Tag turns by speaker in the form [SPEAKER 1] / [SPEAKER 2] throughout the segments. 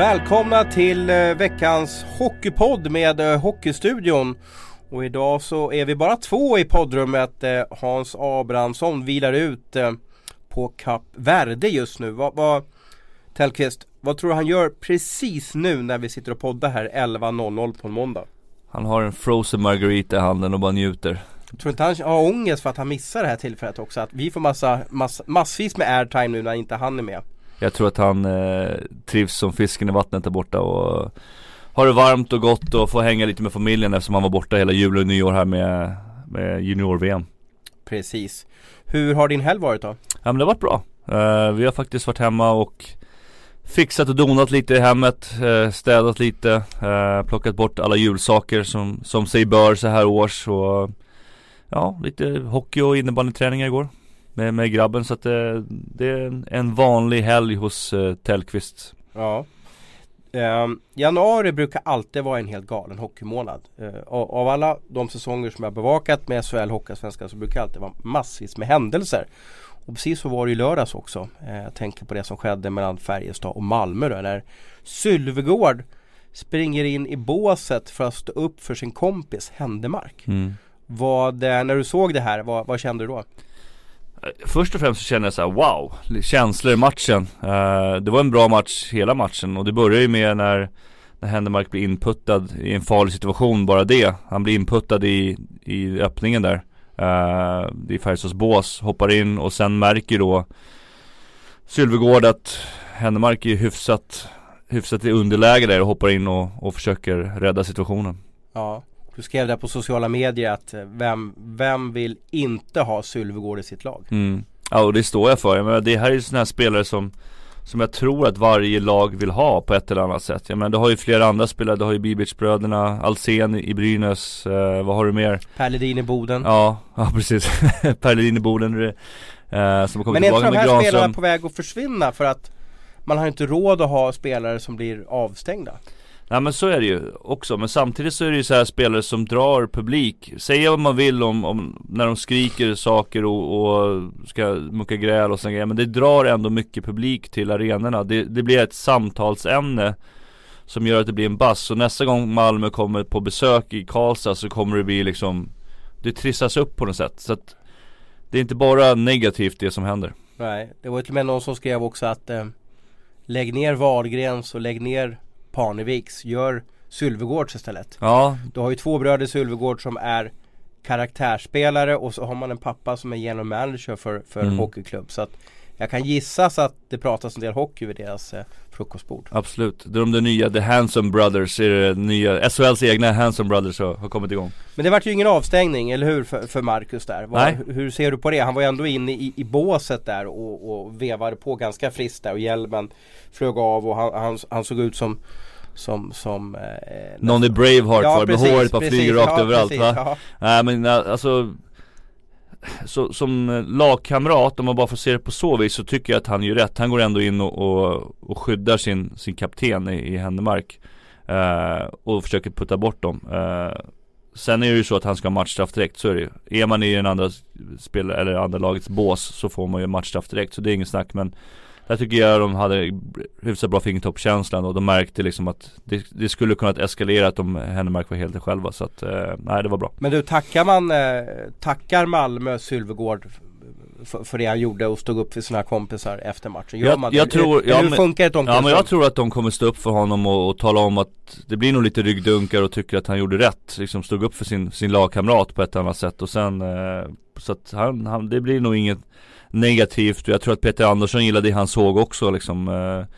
[SPEAKER 1] Välkomna till eh, veckans hockeypodd med eh, Hockeystudion. Och idag så är vi bara två i poddrummet. Eh, Hans Abrahamsson vilar ut på Kap Verde just nu. Vad, vad, Tellqvist, vad tror du han gör precis nu när vi sitter och poddar här 11.00 på en måndag?
[SPEAKER 2] Han har en frozen margarita i handen och bara njuter.
[SPEAKER 1] Tror du inte han har ångest för att han missar det här tillfället också? Att vi får massa, mass, massvis med airtime nu när inte han är med.
[SPEAKER 2] Jag tror att han eh, trivs som fisken i vattnet där borta och har det varmt och gott och får hänga lite med familjen eftersom han var borta hela jul och nyår här med, med junior-VM.
[SPEAKER 1] Precis. Hur har din helg varit då?
[SPEAKER 2] Ja men det har varit bra. Uh, vi har faktiskt varit hemma och fixat och donat lite i hemmet, uh, städat lite, uh, plockat bort alla julsaker som, som sig bör så här års och ja, lite hockey och innebandyträningar igår med, med grabben så att det, det är en vanlig helg hos uh, Tellqvist.
[SPEAKER 1] Ja. Um, januari brukar alltid vara en helt galen hockeymånad. Uh, av alla de säsonger som jag bevakat med SHL Hockeyallsvenskan så brukar det alltid vara massvis med händelser. Och precis så var det i lördags också. Uh, jag tänker på det som skedde mellan Färjestad och Malmö då, när Sylvegård springer in i båset för att stå upp för sin kompis Händemark. Mm. Vad, när du såg det här, vad, vad kände du då?
[SPEAKER 2] Först och främst så kände jag så här, wow, känslor i matchen. Uh, det var en bra match hela matchen och det börjar ju med när, när Händemark blir inputtad i en farlig situation, bara det. Han blir inputtad i, i öppningen där. Uh, det är Färjestads bås, hoppar in och sen märker då Sylvegård att Händemark är hyfsat, hyfsat i underläge där och hoppar in och, och försöker rädda situationen.
[SPEAKER 1] Ja. Du skrev där på sociala medier att eh, vem, vem vill inte ha Sylvegård i sitt lag?
[SPEAKER 2] Mm. Ja och det står jag för. Menar, det här är ju sådana här spelare som som jag tror att varje lag vill ha på ett eller annat sätt. Jag menar, du har ju flera andra spelare, du har ju Bibic-bröderna, Alsen i Brynäs, eh, vad har du mer?
[SPEAKER 1] Per Ledin i Boden
[SPEAKER 2] Ja, ja precis. per Ledin i Boden eh, som har kommit
[SPEAKER 1] Men är de här Granström. spelarna på väg att försvinna för att man har inte råd att ha spelare som blir avstängda?
[SPEAKER 2] Nej men så är det ju också, men samtidigt så är det ju så här spelare som drar publik. Säga vad man vill om, om när de skriker saker och, och ska mucka gräl och sådana grejer Men det drar ändå mycket publik till arenorna. Det, det blir ett samtalsämne Som gör att det blir en bass, Så nästa gång Malmö kommer på besök i Karlstad så kommer det bli liksom Det trissas upp på något sätt. Så att Det är inte bara negativt det som händer.
[SPEAKER 1] Nej, det var till och med någon som skrev också att eh, Lägg ner Wahlgrens och lägg ner Parneviks gör Sylvegårds istället.
[SPEAKER 2] Ja.
[SPEAKER 1] Du har ju två bröder Sylvegård som är karaktärsspelare och så har man en pappa som är general manager för, för mm. hockeyklubb. Så att jag kan gissa så att det pratas en del hockey vid deras eh, frukostbord.
[SPEAKER 2] Absolut. Det är de nya The Handsome Brothers, är det nya, SHLs egna Handsome Brothers har, har kommit igång.
[SPEAKER 1] Men det vart ju ingen avstängning, eller hur, för, för Marcus där? Var, Nej. Hur ser du på det? Han var ju ändå inne i, i båset där och, och vevade på ganska friskt där och hjälmen flög av och han, han, han såg ut som som, som eh,
[SPEAKER 2] Någon i Braveheart ja, var med håret bara flyger rakt ja, överallt precis, va? Ja. Nej men alltså så, som eh, lagkamrat, om man bara får se det på så vis så tycker jag att han gör rätt. Han går ändå in och, och, och skyddar sin, sin kapten i, i Händemark. Eh, och försöker putta bort dem. Eh, sen är det ju så att han ska ha matchstraff direkt, så är det ju. Är man i den andra spel eller andra lagets bås så får man ju matchstraff direkt, så det är ingen snack. Men där tycker jag de hade hyfsat bra fingertoppskänslan och de märkte liksom att det, det skulle kunnat eskalera om Hennemark var helt själva så att, eh, nej det var bra.
[SPEAKER 1] Men du, tackar man, eh, tackar Malmö Sylvegård för, för det han gjorde och stod upp för sina kompisar efter matchen?
[SPEAKER 2] Gör jag, man jag tror,
[SPEAKER 1] ja, hur funkar ett
[SPEAKER 2] Ja men jag tror att de kommer stå upp för honom och, och tala om att det blir nog lite ryggdunkar och tycker att han gjorde rätt. Liksom stod upp för sin, sin lagkamrat på ett annat sätt och sen eh, Så att han, han, det blir nog inget negativt och jag tror att Peter Andersson gillade det han såg också liksom eh,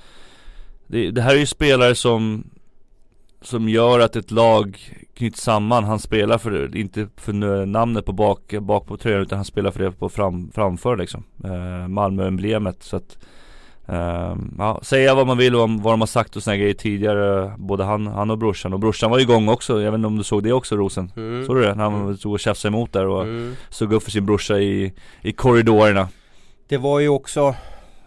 [SPEAKER 2] det, det här är ju spelare som som gör att ett lag knyts samman. Han spelar för inte för namnet på bak, bak på tröjan utan han spelar för det på fram, framför liksom. Eh, Malmö-emblemet. Så att, eh, ja, säga vad man vill om vad de har sagt och såna grejer tidigare. Både han, han och brorsan. Och brorsan var igång också. Jag vet inte om du såg det också Rosen? Mm. Såg du det? När han mm. stod och tjafsade emot där och mm. såg upp för sin brorsa i, i korridorerna.
[SPEAKER 1] Det var ju också,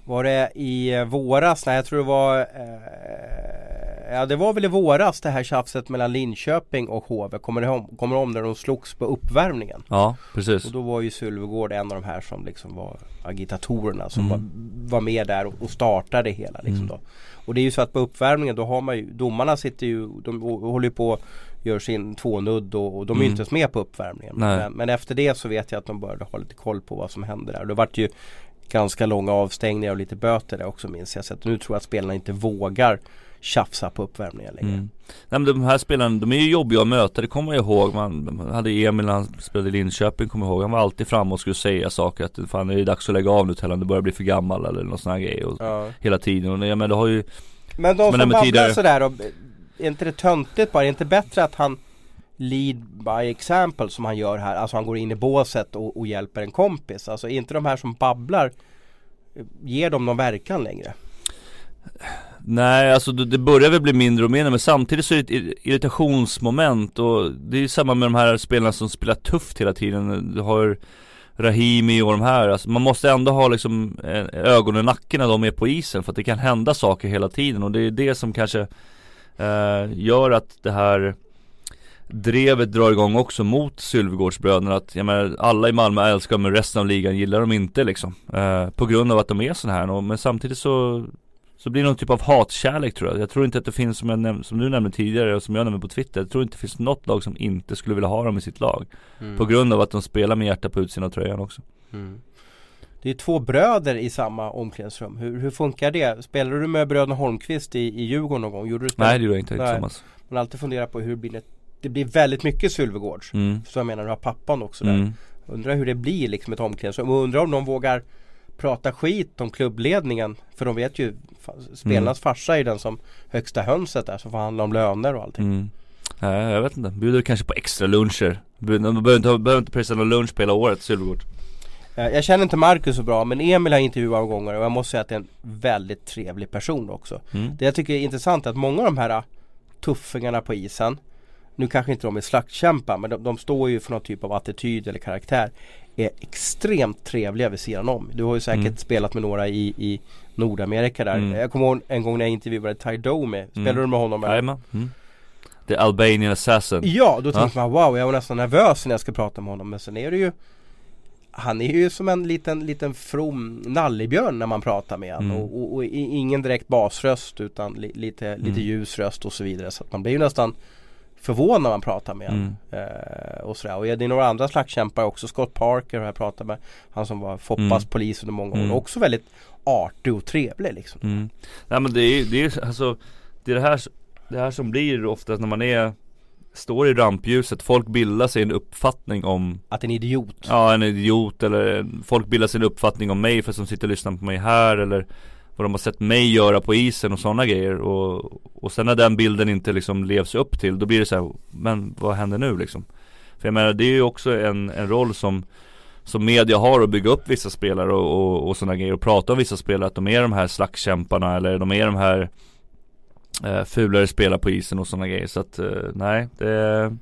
[SPEAKER 1] var det i våras? Nej jag tror det var eh, ja det var väl i våras det här tjafset mellan Linköping och HV. Kommer du om, kommer om när de slogs på uppvärmningen?
[SPEAKER 2] Ja, precis.
[SPEAKER 1] Och då var ju Sylvegård en av de här som liksom var agitatorerna som mm. var, var, med där och, och startade hela liksom mm. då. Och det är ju så att på uppvärmningen då har man ju, domarna sitter ju, de håller ju på gör sin tvånudd och, och de är mm. inte ens med på uppvärmningen. Men, men, efter det så vet jag att de började ha lite koll på vad som händer där. Det vart ju ganska långa avstängningar och lite böter där också minns jag. Så att nu tror jag att spelarna inte vågar tjafsa på uppvärmningen längre. Mm.
[SPEAKER 2] Nej men de här spelarna, de är ju jobbiga att möta, det kommer jag ihåg. Man, man hade Emil när han spelade i Linköping, kommer jag ihåg. Han var alltid framme och skulle säga saker att fan är det dags att lägga av nu Tellan, du börjar bli för gammal eller någon sån här grej. Och ja. Hela tiden. Och ja, men det har ju
[SPEAKER 1] Men de som babblar tidigare... sådär då, är inte det töntigt bara? Är det inte bättre att han lead by example som han gör här. Alltså han går in i båset och, och hjälper en kompis. Alltså inte de här som babblar eh, Ger de någon verkan längre?
[SPEAKER 2] Nej, alltså det börjar väl bli mindre och mindre men samtidigt så är det ett irritationsmoment och det är ju samma med de här spelarna som spelar tufft hela tiden. Du har Rahimi och de här, alltså man måste ändå ha liksom eh, ögonen i nacken när de är på isen för att det kan hända saker hela tiden och det är det som kanske eh, gör att det här drevet drar igång också mot Sylvegårdsbröderna att jag menar, alla i Malmö älskar dem men resten av ligan gillar dem inte liksom. Eh, på grund av att de är sådana här. Men samtidigt så så blir det någon typ av hatkärlek tror jag. Jag tror inte att det finns som, jag näm- som du nämnde tidigare och som jag nämnde på Twitter. Jag tror inte det finns något lag som inte skulle vilja ha dem i sitt lag. Mm. På grund av att de spelar med hjärta på utsidan av tröjan också. Mm.
[SPEAKER 1] Det är två bröder i samma omklädningsrum. Hur, hur funkar det? Spelade du med bröderna Holmqvist i, i Djurgården någon gång? Gjorde du
[SPEAKER 2] Nej det gjorde jag inte tillsammans.
[SPEAKER 1] Man har alltid funderat på hur blir det det blir väldigt mycket Sylvegårds. Mm. Så jag menar, du har pappan också där. Mm. Undrar hur det blir liksom ett omklädningsrum. Och undrar om de vågar prata skit om klubbledningen. För de vet ju, spelarnas mm. farsa är den som högsta hönset där som förhandlar om löner och allting. Mm.
[SPEAKER 2] Nej, jag vet inte. Bjuder kanske på extra luncher. De behöver inte, behöver inte pressa någon lunch på hela året, Sylvegård.
[SPEAKER 1] Eh, jag känner inte Marcus så bra men Emil har intervjuat gånger och jag måste säga att det är en väldigt trevlig person också. Mm. Det jag tycker är intressant är att många av de här tuffingarna på isen nu kanske inte de är slaktkämpar men de, de, står ju för någon typ av attityd eller karaktär. Är extremt trevliga vid sidan om. Du har ju säkert mm. spelat med några i, i Nordamerika där. Mm. Jag kommer ihåg en gång när jag intervjuade Ty Domi. Spelade mm. du med honom?
[SPEAKER 2] Jajamän. Mm. The Albanian Assassin.
[SPEAKER 1] Ja, då tänkte ja. man wow, jag var nästan nervös när jag ska prata med honom. Men sen är det ju han är ju som en liten, liten from nallebjörn när man pratar med honom. Mm. Och, och, och, ingen direkt basröst utan li, lite, lite mm. ljus röst och så vidare. Så att man blir ju nästan förvånad när man pratar med. Mm. Eh, och sådär. Och det är några andra slagskämpar också. Scott Parker har jag pratat med. Han som var Foppas mm. polis under många år. Mm. Också väldigt artig och trevlig liksom.
[SPEAKER 2] Mm. Nej men det är det är alltså Det är det här, det här som blir ofta när man är Står i rampljuset, folk bildar sig en uppfattning om
[SPEAKER 1] Att en idiot
[SPEAKER 2] Ja en idiot eller folk bildar sig en uppfattning om mig för att de sitter och lyssnar på mig här eller vad de har sett mig göra på isen och sådana grejer och, och sen när den bilden inte liksom levs upp till då blir det så här, men vad händer nu liksom? För jag menar det är ju också en, en roll som som media har att bygga upp vissa spelare och, och, och sådana grejer och prata om vissa spelare att de är de här slagskämparna eller de är de här eh, fulare spelare på isen och sådana grejer så att eh, nej det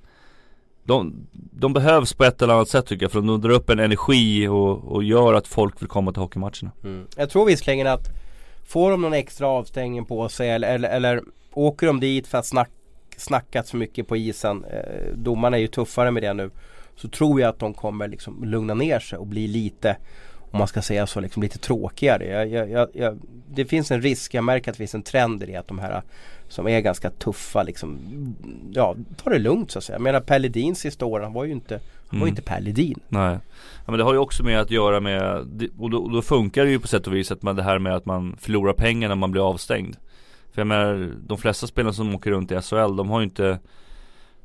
[SPEAKER 2] de, de behövs på ett eller annat sätt tycker jag för de drar upp en energi och, och gör att folk vill komma till hockeymatcherna.
[SPEAKER 1] Mm. Jag tror visserligen att Får de någon extra avstängning på sig eller, eller, eller åker de dit för att snack, snackat så mycket på isen. Eh, domarna är ju tuffare med det nu. Så tror jag att de kommer liksom lugna ner sig och bli lite om man ska säga så, liksom lite tråkigare. Jag, jag, jag, det finns en risk, jag märker att det finns en trend i det att de här som är ganska tuffa liksom, ja, tar det lugnt så att säga. Jag menar Pelle Ledin sista åren, han var ju inte, var mm. inte Per Ledin.
[SPEAKER 2] Nej. Ja, men det har ju också med att göra med, och då, och då funkar det ju på sätt och vis att man det här med att man förlorar pengar när man blir avstängd. För jag menar, de flesta spelarna som åker runt i SHL, de har ju inte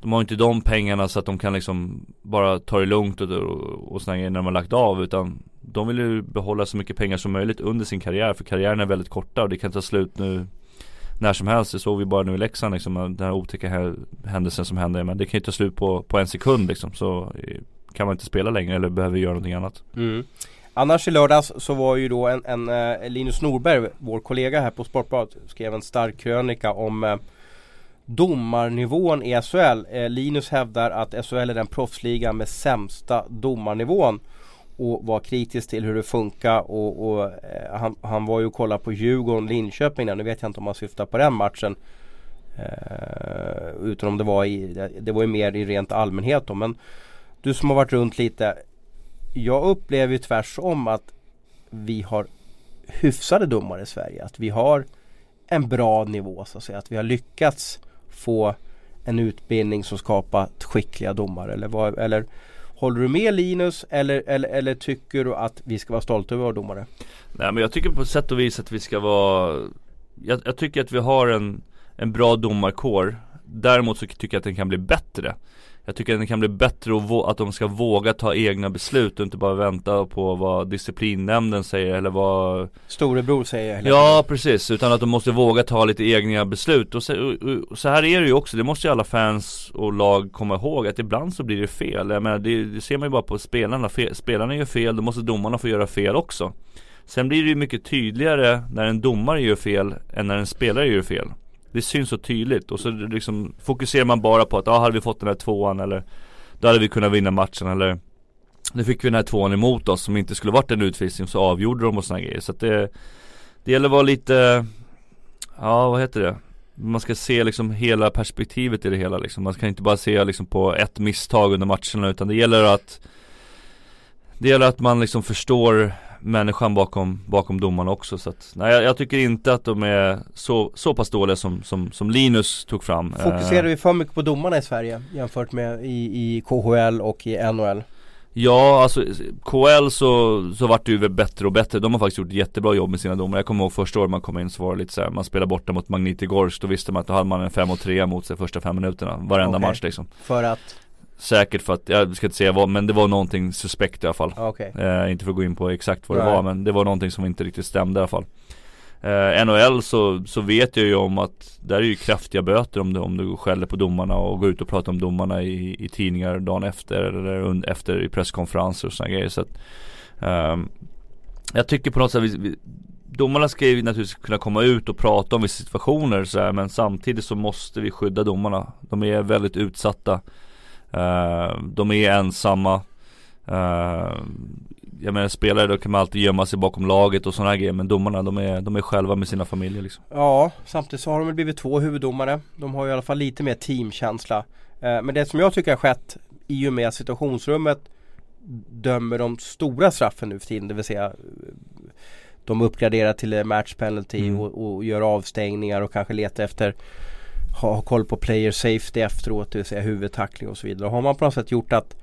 [SPEAKER 2] de har inte de pengarna så att de kan liksom bara ta det lugnt och, och, och sådana grejer när de har lagt av utan de vill ju behålla så mycket pengar som möjligt under sin karriär för karriären är väldigt korta och det kan ta slut nu när som helst. Det såg vi bara nu i Leksand liksom, den här otäcka händelsen som hände. Men det kan ju ta slut på, på en sekund liksom. Så eh, kan man inte spela längre eller behöver göra någonting annat.
[SPEAKER 1] Mm. Annars i lördags så var ju då en, en eh, Linus Norberg, vår kollega här på Sportbladet, skrev en stark krönika om eh, domarnivån i SHL. Eh, Linus hävdar att SHL är den proffsliga med sämsta domarnivån och var kritisk till hur det funkar och, och eh, han, han, var ju och kollade på Djurgården Linköping där. Nu vet jag inte om han syftar på den matchen. Eh, utan om det var i, det var ju mer i rent allmänhet då. Men du som har varit runt lite. Jag upplever ju tvärsom att vi har hyfsade domare i Sverige. Att vi har en bra nivå så att säga. Att vi har lyckats få en utbildning som skapat skickliga domare. Eller, vad, eller Håller du med Linus eller, eller, eller tycker du att vi ska vara stolta över våra domare?
[SPEAKER 2] Nej men jag tycker på sätt och vis att vi ska vara Jag, jag tycker att vi har en, en bra domarkår Däremot så tycker jag att den kan bli bättre jag tycker att det kan bli bättre att, att de ska våga ta egna beslut och inte bara vänta på vad disciplinnämnden säger eller vad
[SPEAKER 1] Storebror säger
[SPEAKER 2] Ja precis, utan att de måste våga ta lite egna beslut. Och så, och så, här är det ju också, det måste ju alla fans och lag komma ihåg att ibland så blir det fel. Jag menar det, det ser man ju bara på spelarna, fel, spelarna gör fel, då måste domarna få göra fel också. Sen blir det ju mycket tydligare när en domare gör fel än när en spelare gör fel det syns så tydligt och så liksom fokuserar man bara på att, ja ah, hade vi fått den här tvåan eller Då hade vi kunnat vinna matchen eller Nu fick vi den här tvåan emot oss som inte skulle varit en utvisning så avgjorde de och sådana grejer så att det Det gäller att vara lite Ja vad heter det man ska se liksom hela perspektivet i det hela liksom. Man kan inte bara se liksom på ett misstag under matcherna utan det gäller att Det gäller att man liksom förstår människan bakom, bakom domarna också så att, nej jag, jag, tycker inte att de är så, så pass dåliga som, som, som Linus tog fram
[SPEAKER 1] Fokuserar vi för mycket på domarna i Sverige jämfört med i, i KHL och i NHL?
[SPEAKER 2] Ja, alltså KL så, så vart det ju bättre och bättre. De har faktiskt gjort jättebra jobb med sina domare. Jag kommer ihåg första året man kom in så var det lite så här, man spelade borta mot Magnitogorsk. Då visste man att då hade man en 5 och 3 mot sig första fem minuterna. Varenda okay. match liksom.
[SPEAKER 1] För att?
[SPEAKER 2] Säkert för att, jag ska inte säga vad, men det var någonting suspekt i alla fall.
[SPEAKER 1] Okay.
[SPEAKER 2] eh, Inte för att gå in på exakt vad det var men det var någonting som inte riktigt stämde i alla fall. Eh, NHL så, så vet jag ju om att Där är ju kraftiga böter om du, om du skäller på domarna och går ut och pratar om domarna i, i tidningar dagen efter eller under, efter i presskonferenser och sådana grejer. Så att eh, Jag tycker på något sätt vi, vi, Domarna ska ju naturligtvis kunna komma ut och prata om vissa situationer så här, men samtidigt så måste vi skydda domarna. De är väldigt utsatta Uh, de är ensamma. Uh, Jag menar spelare då kan man alltid gömma sig bakom laget och sådana grejer Men domarna de är, de är själva med sina familjer liksom.
[SPEAKER 1] Ja, samtidigt så har de väl blivit två huvuddomare. De har ju i alla fall lite mer teamkänsla. Uh, Men det som jag tycker har skett i och med situationsrummet Dömer de stora straffen nu för tiden, det vill säga De uppgraderar till match penalty mm. och, och gör avstängningar och kanske letar efter ha koll på player safety efteråt, det vill säga huvudtackling och så vidare. Har man på något sätt gjort att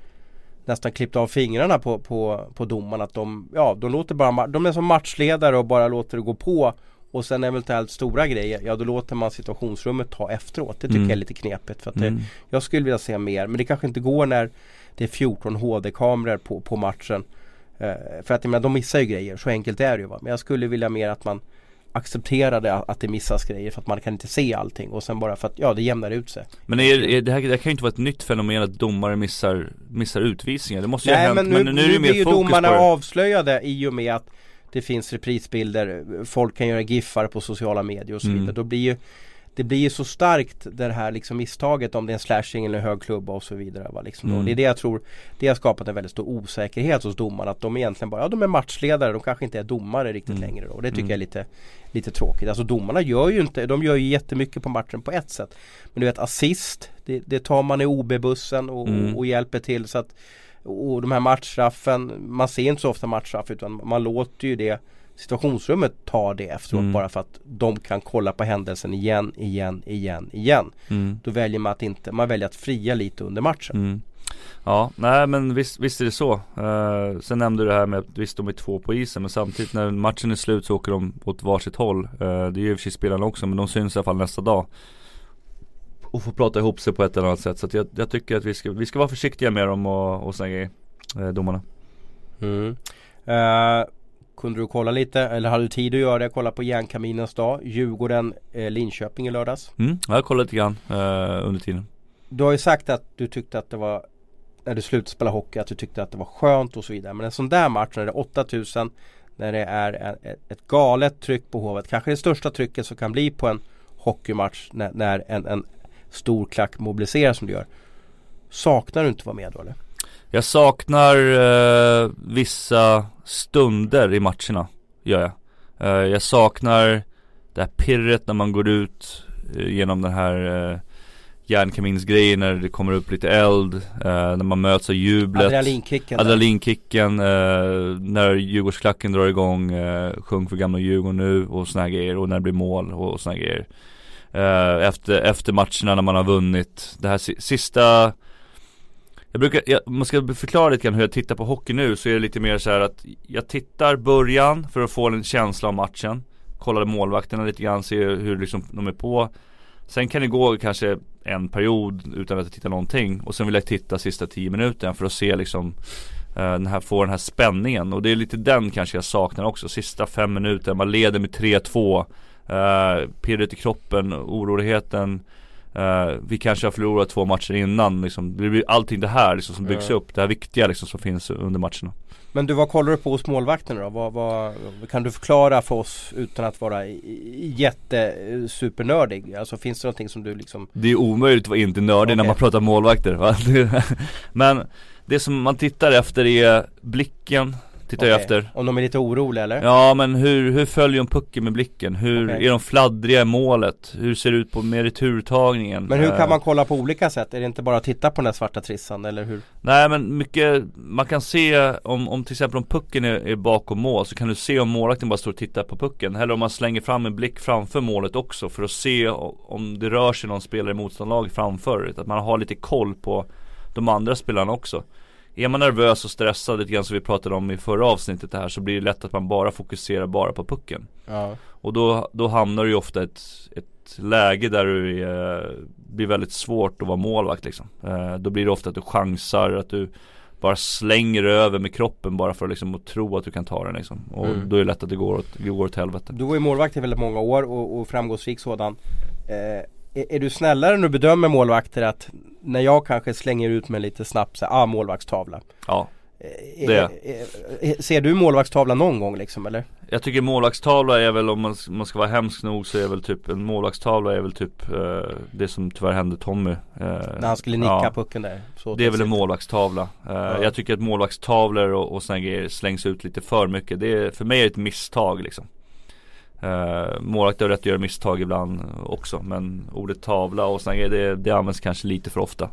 [SPEAKER 1] nästan klippt av fingrarna på, på, på domarna. Att de, ja, de, låter bara, de är som matchledare och bara låter det gå på. Och sen eventuellt stora grejer, ja då låter man situationsrummet ta efteråt. Det tycker mm. jag är lite knepigt. För att det, mm. Jag skulle vilja se mer, men det kanske inte går när det är 14 HD-kameror på, på matchen. Eh, för att jag menar, de missar ju grejer, så enkelt är det ju. Va? Men jag skulle vilja mer att man accepterade att det missas grejer för att man kan inte se allting och sen bara för att ja det jämnar ut sig.
[SPEAKER 2] Men är, är det, här, det här kan ju inte vara ett nytt fenomen att domare missar, missar utvisningar. Det måste ju
[SPEAKER 1] Nej,
[SPEAKER 2] ha hänt
[SPEAKER 1] men nu, men nu, är det mer ju domarna avslöjade i och med att det finns reprisbilder, folk kan göra giffar på sociala medier och så vidare. Mm. Då blir ju det blir ju så starkt det här liksom misstaget om det är en slashing eller en hög klubba och så vidare. Va? Liksom mm. Det är det jag tror Det har skapat en väldigt stor osäkerhet hos domarna att de egentligen bara, ja de är matchledare, de kanske inte är domare riktigt mm. längre då. Det tycker mm. jag är lite Lite tråkigt. Alltså domarna gör ju inte, de gör ju jättemycket på matchen på ett sätt. Men du vet assist, det, det tar man i OB-bussen och, mm. och, hjälper till så att Och de här matchstraffen, man ser inte så ofta matchstraff utan man låter ju det situationsrummet tar det efteråt mm. bara för att de kan kolla på händelsen igen, igen, igen, igen. Mm. Då väljer man att inte, man väljer att fria lite under matchen. Mm.
[SPEAKER 2] Ja, nej men visst, visst är det så. Uh, sen nämnde du det här med att visst de är två på isen men samtidigt när matchen är slut så åker de åt varsitt håll. Uh, det är ju i och för sig spelarna också men de syns i alla fall nästa dag. Och får prata ihop sig på ett eller annat sätt. Så jag, jag, tycker att vi ska, vi ska vara försiktiga med dem och, och sådana grejer. Uh, domarna.
[SPEAKER 1] Mm. Kunde du kolla lite eller hade du tid att göra det? Kolla på järnkaminens dag Djurgården eh, Linköping i lördags.
[SPEAKER 2] Mm, Jag kollat lite grann eh, under tiden.
[SPEAKER 1] Du har ju sagt att du tyckte att det var När du slutade spela hockey att du tyckte att det var skönt och så vidare. Men en sån där match när det är 8000 När det är ett galet tryck på Hovet. Kanske det största trycket som kan bli på en hockeymatch när, när en, en stor klack mobiliseras som du gör. Saknar du inte att vara med då eller?
[SPEAKER 2] Jag saknar eh, vissa stunder i matcherna, gör jag. Eh, jag saknar det här pirret när man går ut eh, genom den här eh, järnkaminsgrejen när det kommer upp lite eld, eh, när man möts av jublet.
[SPEAKER 1] Adrenalinkicken
[SPEAKER 2] Adrenalinkicken, eh, när Djurgårdsklacken drar igång, eh, Sjung för gamla Djurgården nu och såna grejer och när det blir mål och, och såna grejer. Eh, efter, efter matcherna när man har vunnit, det här si sista jag brukar, jag, man ska förklara lite grann hur jag tittar på hockey nu så är det lite mer så att jag tittar början för att få en känsla av matchen. Kollar målvakterna lite grann, ser hur liksom de är på. Sen kan det gå kanske en period utan att jag tittar någonting och sen vill jag titta sista tio minuterna för att se liksom uh, den här, få den här spänningen. Och det är lite den kanske jag saknar också. Sista fem minuter, man leder med 3-2 uh, Pirret i kroppen, oroligheten uh, Vi kanske har förlorat två matcher innan liksom. Det blir allting det här liksom som byggs upp, det här viktiga liksom som finns under matcherna
[SPEAKER 1] men du, vad kollar du på hos målvakten då? Vad, vad, kan du förklara för oss utan att vara jättesupernördig? Alltså finns det någonting som du liksom
[SPEAKER 2] Det är omöjligt att vara inte nördig okay. när man pratar målvakter va? Men det som man tittar efter är blicken Tittar okay. jag efter
[SPEAKER 1] Om de är lite oroliga eller?
[SPEAKER 2] Ja men hur, hur följer de pucken med blicken? Hur, okay. är de fladdriga i målet? Hur ser det ut på med returtagningen?
[SPEAKER 1] Men hur kan eh. man kolla på olika sätt? Är det inte bara att titta på den här svarta trissan eller hur?
[SPEAKER 2] Nej men mycket, man kan se om, om till exempel om pucken är, är bakom mål så kan du se om målvakten bara står och tittar på pucken Eller om man slänger fram en blick framför målet också för att se om det rör sig någon spelare i motståndarlaget framför Att man har lite koll på de andra spelarna också är man nervös och stressad lite grann som vi pratade om i förra avsnittet här så blir det lätt att man bara fokuserar bara på pucken. Ja. Och då, då hamnar du ju ofta ett, ett läge där du är, blir väldigt svårt att vara målvakt liksom. Eh, då blir det ofta att du chansar, att du bara slänger över med kroppen bara för att liksom att tro att du kan ta den liksom. Och mm. då är det lätt att det går åt, det går åt helvete.
[SPEAKER 1] Du var ju målvakt i väldigt många år och, och framgångsrik sådan. Eh, är, är, du snällare när du bedömer målvakter att när jag kanske slänger ut mig lite snabbt så ah målvaktstavla.
[SPEAKER 2] Ja.
[SPEAKER 1] Eh, det. Är, ser du målvaktstavla någon gång liksom eller?
[SPEAKER 2] Jag tycker målvaktstavla är väl om man, man ska vara hemsk nog så är väl typ en målvaktstavla är väl typ eh, det som tyvärr hände Tommy. Eh,
[SPEAKER 1] när han skulle nicka ja, pucken där.
[SPEAKER 2] det är väl en målvaktstavla. Eh, ja. Jag tycker att målvaktstavlor och, och sådana grejer slängs ut lite för mycket. Det är, för mig är det ett misstag liksom. Uh, målvakter har rätt att göra misstag ibland också men ordet tavla och sådana grejer det, det används kanske lite för ofta.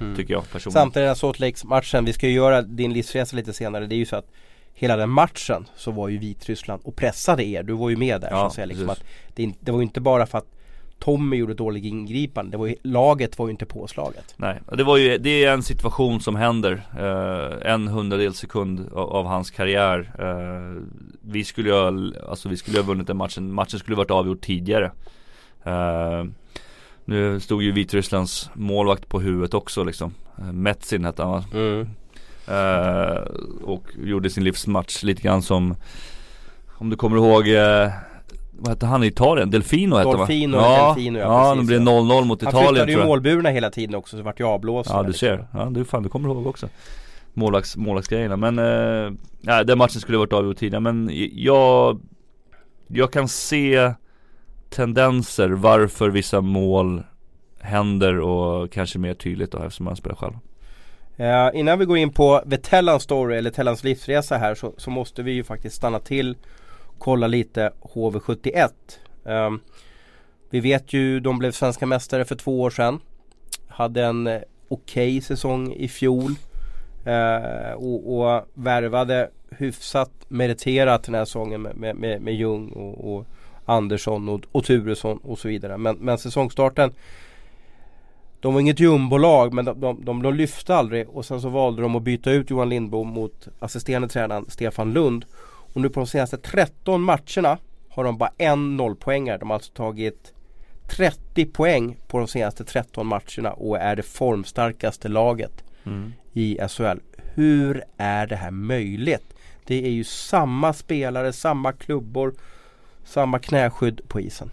[SPEAKER 2] Mm. Tycker jag personligen.
[SPEAKER 1] Samtidigt den Salt Lakes-matchen, vi ska ju göra din livsresa lite senare. Det är ju så att hela den matchen så var ju Vitryssland och pressade er. Du var ju med där ja, så att säga. Liksom att det, det var ju inte bara för att Tommy gjorde dålig ingripande. Det var ju, laget var ju inte påslaget.
[SPEAKER 2] Nej, det var ju, det är en situation som händer. Eh, en hundradels sekund av, av, hans karriär. Eh, vi skulle ju ha, alltså vi skulle ha vunnit den matchen. Matchen skulle varit avgjord tidigare. Eh, nu stod ju Vitrysslands målvakt på huvudet också liksom. Eh, Metsin hette han va? Mm. Eh, och gjorde sin livsmatch lite grann som Om du kommer ihåg eh, vad hette han? I Italien? Delfino hette
[SPEAKER 1] Dolfino, ja, Delfino
[SPEAKER 2] ja, ja det blev 0-0 mot Italien Han
[SPEAKER 1] flyttade ju målburna hela tiden också så vart ju avblåst.
[SPEAKER 2] Ja du ser, ja du fan du kommer ihåg också. Målvakts, målvaktsgrejerna men eh, den matchen skulle varit avgjord tidigare men jag Jag kan se Tendenser varför vissa mål händer och kanske mer tydligt då eftersom man spelar själv.
[SPEAKER 1] Uh, Innan vi går in på The Tellan story eller Tellans livsresa här så, så måste vi ju faktiskt stanna till kolla lite HV71. Um, ehm, vi vet ju, de blev svenska mästare för två år sedan. Hade en eh, okej okay säsong i fjol. Uh, och, och värvade hyfsat meriterat den här säsongen med, med, med Ljung och, och Andersson och, och Turesson och så vidare. Men, men säsongstarten de var inget jumbolag men de, de, de, de, lyfte aldrig och sen så valde de att byta ut Johan Lindbom mot assisterande tränaren Stefan Lund. Och nu på de senaste 13 matcherna har de bara en nollpoängare. De har alltså tagit 30 poäng på de senaste 13 matcherna och är det formstarkaste laget mm. i SHL. Hur är det här möjligt? Det är ju samma spelare, samma klubbor, samma knäskydd på isen.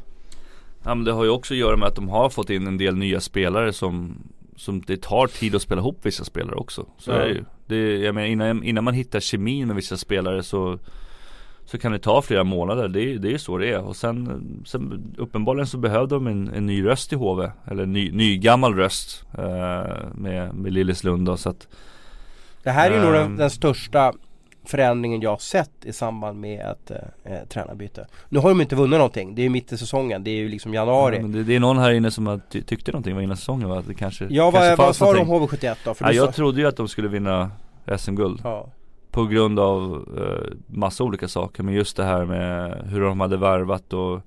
[SPEAKER 2] Ja men det har ju också att göra med att de har fått in en del nya spelare som Som det tar tid att spela ihop vissa spelare också. Så ja. är det ju. Det, jag menar innan, innan man hittar kemin med vissa spelare så så kan det ta flera månader, det, det är så det är. Och sen, sen uppenbarligen så behövde de en, en ny röst i HV. Eller en ny, ny gammal röst eh, med, med Lilleslund då, så att
[SPEAKER 1] Det här är ju nog den, den, största förändringen jag har sett i samband med ett eh, tränarbyte. Nu har de inte vunnit någonting. Det är ju mitt i säsongen. Det är ju liksom januari.
[SPEAKER 2] Ja, det, det, är någon här inne som ty tyckte någonting var innan säsongen va? Att det kanske
[SPEAKER 1] Ja
[SPEAKER 2] kanske
[SPEAKER 1] vad, vad sa du om HV71 då?
[SPEAKER 2] För ja, jag trodde ju att de skulle vinna SM-guld. Ja. På grund av eh, massa olika saker. Men just det här med hur de hade värvat och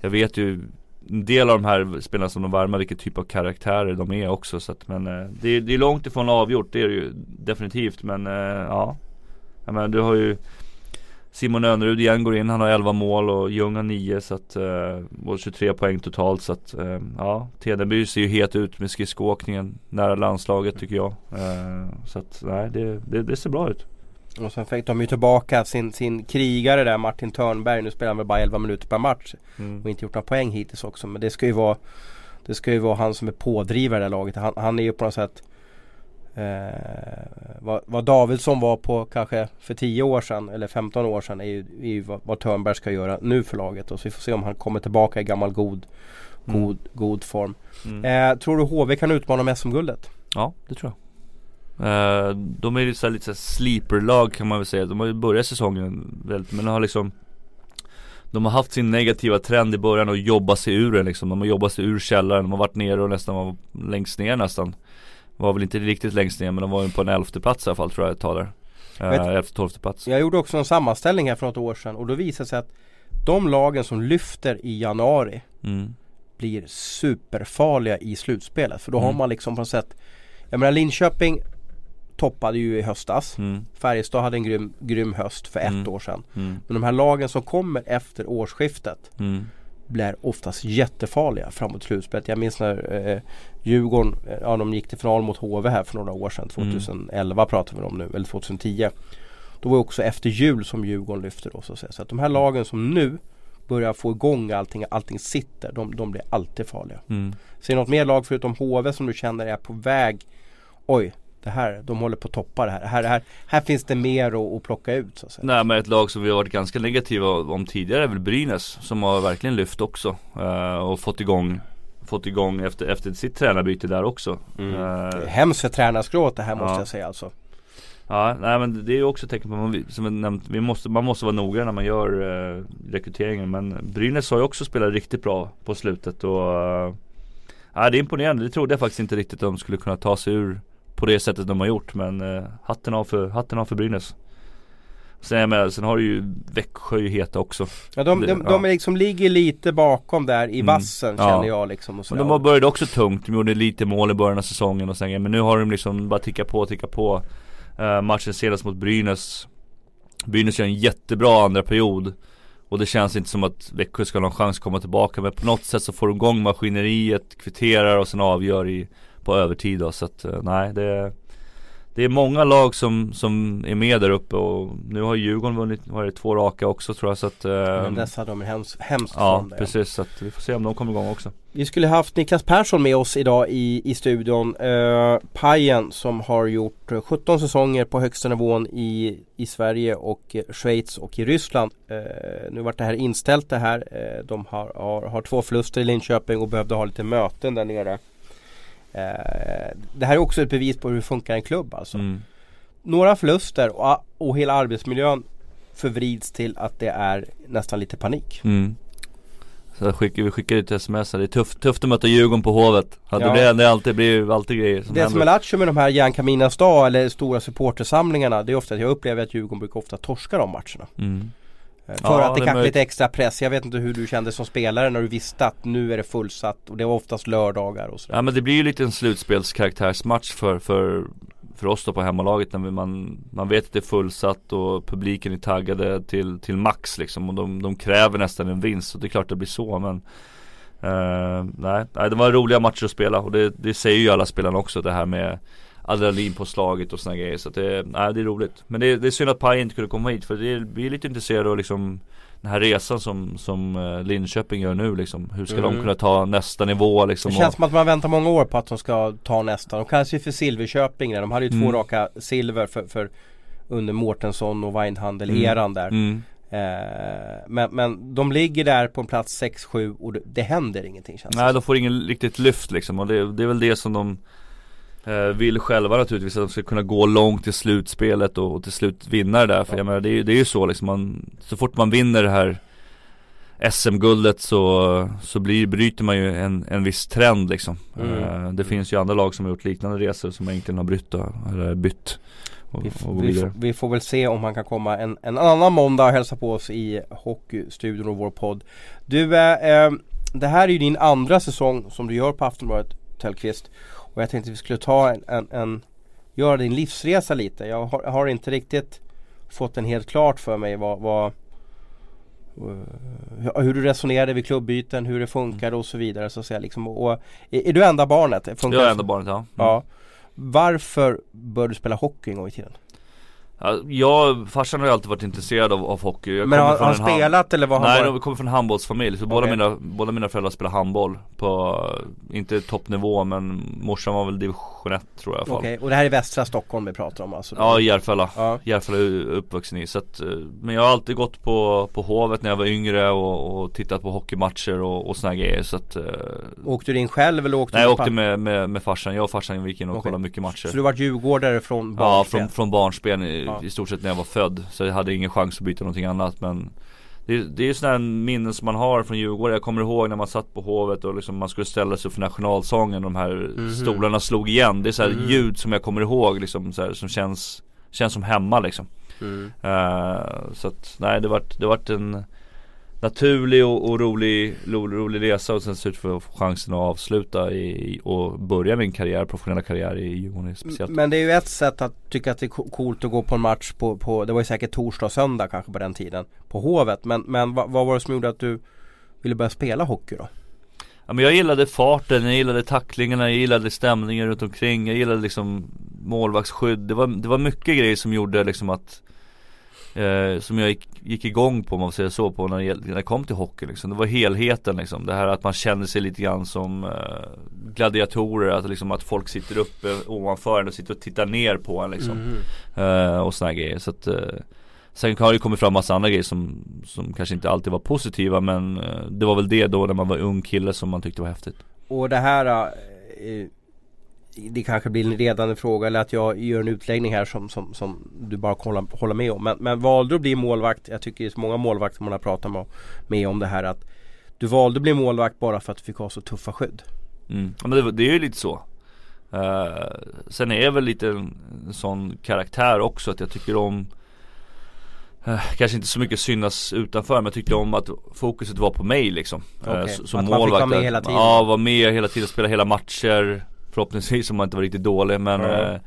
[SPEAKER 2] Jag vet ju en del av de här spelarna som de värvar, vilken typ av karaktärer de är också så att, men eh, det, det är långt ifrån avgjort, det är det ju definitivt men eh, ja. Jag menar du har ju Simon Önerud igen går in, han har 11 mål och Ljung har 9 så att eh, Och 23 poäng totalt så att eh, ja. Tedenby ser ju het ut med skridskoåkningen nära landslaget tycker jag. Eh, Så att nej det, det, det ser bra ut
[SPEAKER 1] och sen fick de ju tillbaka sin, sin krigare där Martin Törnberg. Nu spelar han väl bara 11 minuter per match. Mm. Och inte gjort några poäng hittills också. Men det ska ju vara Det ska ju vara han som är pådrivare i det här laget. Han, han är ju på något sätt eh, vad, vad Davidsson var på kanske för 10 år sedan eller 15 år sedan är ju, är ju vad, vad Törnberg ska göra nu för laget. Och så vi får se om han kommer tillbaka i gammal god mm. god, god form. Mm. Eh, tror du HV kan utmana med SM-guldet?
[SPEAKER 2] Ja, det tror jag. Uh, de är ju så lite så sleeper-lag kan man väl säga. De har ju börjat säsongen väldigt, men de har liksom De har haft sin negativa trend i början och jobbat sig ur den liksom. De har jobbat sig ur källaren. De har varit nere och nästan var längst ner nästan. Var väl inte riktigt längst ner men de var ju på en elfte plats i alla fall tror jag ett tag där. Uh, elfte, tolfte plats.
[SPEAKER 1] Jag gjorde också en sammanställning här för något år sedan och då visade det sig att de lagen som lyfter i januari mm. blir superfarliga i slutspelet. För då mm. har man liksom på något sätt Jag menar Linköping toppade ju i höstas. Mm. Färjestad hade en grym, grym höst för ett mm. år sedan. Mm. Men de här lagen som kommer efter årsskiftet mm. blir oftast jättefarliga framåt slutspelet. Jag minns när eh, Djurgården, eh, ja de gick till final mot HV här för några år sedan. 2011 mm. pratar vi om nu, eller 2010. Då var det också efter jul som Djurgården lyfte då så att säga. Så att de här lagen som nu börjar få igång allting, allting sitter. De, de blir alltid farliga. Mm. Ser något mer lag förutom HV som du känner är på väg Oj, det här, de håller på att toppa det här. Här, här, här finns det mer att, att plocka ut så att säga.
[SPEAKER 2] Nej men ett lag som vi har varit ganska negativa om tidigare är väl Brynäs som har verkligen lyft också uh, och fått igång Fått igång efter, efter sitt tränarbyte där också.
[SPEAKER 1] Mm. Uh, Hemskt för tränarskrået det här måste jag säga alltså.
[SPEAKER 2] Ja, nej men det är ju också ett tecken på, man, som jag nämnt, vi måste, man måste vara noga när man gör uh, rekryteringen. Men Brynäs har ju också spelat riktigt bra på slutet och uh, Ja det är imponerande, det trodde jag faktiskt inte riktigt att de skulle kunna ta sig ur på det sättet de har gjort men eh, hatten av för, hatten av för Brynäs. Sen, menar, sen har du ju Växjö ju heta också.
[SPEAKER 1] Ja de, de, de, ja. de liksom ligger lite bakom där i mm. vassen känner ja. jag liksom. Och
[SPEAKER 2] så de har börjat också tungt. De gjorde lite mål i början av säsongen och sen men nu har de liksom bara ticka på, ticka på. Uh, matchen senast mot Brynäs. Brynäs gör en jättebra andra period. Och det känns inte som att Växjö ska ha någon chans att komma tillbaka. Men på något sätt så får de igång maskineriet, kvitterar och sen avgör i på övertid då, så att eh, nej det det är många lag som, som är med där uppe och nu har Djurgården vunnit, var det två raka också tror jag så att
[SPEAKER 1] Men ehm, dess hade de hemskt, hemskt
[SPEAKER 2] Ja precis så att vi får se om de kommer igång också.
[SPEAKER 1] Vi skulle haft Niklas Persson med oss idag i, i studion. Uh, Pajen som har gjort 17 säsonger på högsta nivån i, i Sverige och Schweiz och i Ryssland. Uh, Nu vart det här inställt det här. Uh, De har, har, har två förluster i Linköping och behövde ha lite möten där nere. Eh, det här är också ett bevis på hur det funkar en klubb alltså. Mm. Några förluster och, och hela arbetsmiljön förvrids till att det är nästan lite panik. Mm.
[SPEAKER 2] Så skickar, vi skickar ut sms Det är tufft, tufft att möta Djurgården på Hovet. Ja. Det, det alltid, blir alltid grejer
[SPEAKER 1] som Det händer. som är lattjo med de här Jan Caminas dag eller stora supportersamlingarna Det är ofta att jag upplever att Djurgården brukar ofta torska de matcherna. Mm. Eh, för ja, att det, det kanske är lite extra press. Jag vet inte hur du kände som spelare när du visste att nu är det fullsatt och det var oftast lördagar och sådär.
[SPEAKER 2] Ja men det blir ju lite en slutspelskaraktärsmatch för, för, för oss då på hemmalaget när man, man vet att det är fullsatt och publiken är taggade till, till max liksom och de, de kräver nästan en vinst och det är klart det blir så men Uh, nej, nej, det var roliga matcher att spela och det, det säger ju alla spelarna också det här med adrenalin på slaget och såna grejer. Så att det, nej, det är roligt. Men det, det är synd att Paj inte kunde komma hit för det, vi är lite intresserade av liksom den här resan som, som eh, Linköping gör nu liksom. Hur ska mm. de kunna ta nästa nivå liksom?
[SPEAKER 1] Det känns och... som att man väntar många år på att de ska ta nästa. De kallas ju för Silverköping De hade ju mm. två raka silver för, för under Mårtensson och Weinhandel-eran mm. där. Mm. Eh, men, men de ligger där på en plats 6-7 och det, det händer ingenting känns
[SPEAKER 2] Nej de får ingen riktigt lyft liksom och det, det är väl det som de vill själva naturligtvis att de ska kunna gå långt i slutspelet och, och till slut vinna det där. För jag menar det är, det är ju så liksom, man, så fort man vinner det här SM-guldet så, så blir, bryter man ju en, en viss trend liksom.
[SPEAKER 1] Mm.
[SPEAKER 2] Eh, det finns ju andra lag som har gjort liknande resor som egentligen har brytt eller bytt. Och,
[SPEAKER 1] Vi,
[SPEAKER 2] och
[SPEAKER 1] vi, f-
[SPEAKER 2] vidare.
[SPEAKER 1] vi får väl se om han kan komma en, en annan måndag och hälsa på oss i Hockeystudion och vår podd. Du, eh, eh, det här är ju din andra säsong som du gör på Aftonbladet Tellqvist. Och jag tänkte vi skulle ta en, en, en göra din livsresa lite. Jag har, har inte riktigt fått den helt klart för mig vad, vad eh, hur du resonerade vid klubbyten, hur det funkade och så vidare så att säga. Liksom, och, är, är du enda barnet? Funkar
[SPEAKER 2] Jag är
[SPEAKER 1] så?
[SPEAKER 2] barnet ja. Mm.
[SPEAKER 1] Ja. Varför började du spela hockey en gång i tiden?
[SPEAKER 2] Ja, jag, farsan har ju alltid varit intresserad av, av hockey. Jag
[SPEAKER 1] Men har
[SPEAKER 2] från
[SPEAKER 1] han spelat eller var han
[SPEAKER 2] Nej,
[SPEAKER 1] bara...
[SPEAKER 2] de kommer från en handbollsfamilj. Så båda,
[SPEAKER 1] Okej.
[SPEAKER 2] mina, båda mina föräldrar spelar handboll på, inte toppnivå men morsan var väl division 1 tror jag i alla fall.
[SPEAKER 1] Okej, och det här är västra Stockholm vi pratar om alltså?
[SPEAKER 2] Ja, Järfälla.
[SPEAKER 1] Ja.
[SPEAKER 2] Järfälla är jag uppvuxen i. Så att, eh, men jag har alltid gått på, på Hovet när jag var yngre och, och tittat på hockeymatcher och, och såna grejer. Så att, eh,
[SPEAKER 1] Åkte du in själv eller åkte
[SPEAKER 2] nej,
[SPEAKER 1] du
[SPEAKER 2] jag
[SPEAKER 1] pa-
[SPEAKER 2] åkte med, med, med farsan. Jag och farsan gick in och
[SPEAKER 1] Okej.
[SPEAKER 2] kollade mycket matcher.
[SPEAKER 1] Så du var djurgårdare från
[SPEAKER 2] Ja,
[SPEAKER 1] barnsben?
[SPEAKER 2] från, från barnsben i,
[SPEAKER 1] Ja.
[SPEAKER 2] i stort sett när jag var född. Så jag hade ingen chans att byta någonting annat men det, det är ju sådana minnen som man har från Djurgården. Jag kommer ihåg när man satt på Hovet och liksom man skulle ställa sig för nationalsången. De här
[SPEAKER 1] Mhm.
[SPEAKER 2] stolarna slog igen. Det är så här
[SPEAKER 1] Mhm.
[SPEAKER 2] ljud som jag kommer ihåg liksom här, som känns, känns som hemma liksom.
[SPEAKER 1] Mm.
[SPEAKER 2] Eh, så att nej det vart, det vart en naturlig och, och rolig, rolig, rolig resa och sen så få chansen att avsluta i, och börja min karriär, professionella karriär i Djurgården speciellt.
[SPEAKER 1] Men det är ju ett sätt att tycka att det är co- coolt att gå på en match på, på det var ju säkert torsdag och söndag kanske på den tiden På Hovet, men, men vad, vad var det som gjorde att du ville börja spela hockey då?
[SPEAKER 2] Ja men jag gillade farten, jag gillade tacklingarna, jag gillade stämningen runt omkring, jag gillade liksom målvaktsskydd. Det var, det var mycket grejer som gjorde liksom att eh, Som jag gick, gick igång på om man säger så på när det, gäll- när det kom till hockey liksom. Det var helheten liksom. Det här att man kände sig lite grann som eh, gladiatorer, att liksom att folk sitter uppe ovanför en och sitter och tittar ner på en liksom.
[SPEAKER 1] Mm.
[SPEAKER 2] Eh, och såna här grejer. Så att, eh, sen har det kommit fram massa andra grejer som, som kanske inte alltid var positiva men eh, det var väl det då när man var ung kille som man tyckte var häftigt.
[SPEAKER 1] Och det här eh, Det kanske blir en ledande fråga eller att jag gör en utläggning här som, som, som du bara kan hålla, med om. Men, men valde att bli målvakt? Jag tycker det är så många målvakter man har pratat med, med om det här att Du valde att bli målvakt bara för att du fick ha så tuffa skydd.
[SPEAKER 2] Mm. Ja, men det, det är ju lite så. Eh, sen är jag väl lite en, en sån karaktär också att jag tycker om eh, Kanske inte så mycket synas utanför men jag tyckte om att fokuset var på mig liksom. Eh,
[SPEAKER 1] Okej,
[SPEAKER 2] s-
[SPEAKER 1] att
[SPEAKER 2] som
[SPEAKER 1] man fick vara
[SPEAKER 2] målvakt.
[SPEAKER 1] med hela tiden.
[SPEAKER 2] Ja, vara med hela tiden, spela hela matcher. Förhoppningsvis om man inte var riktigt dålig men
[SPEAKER 1] Ja.
[SPEAKER 2] eh,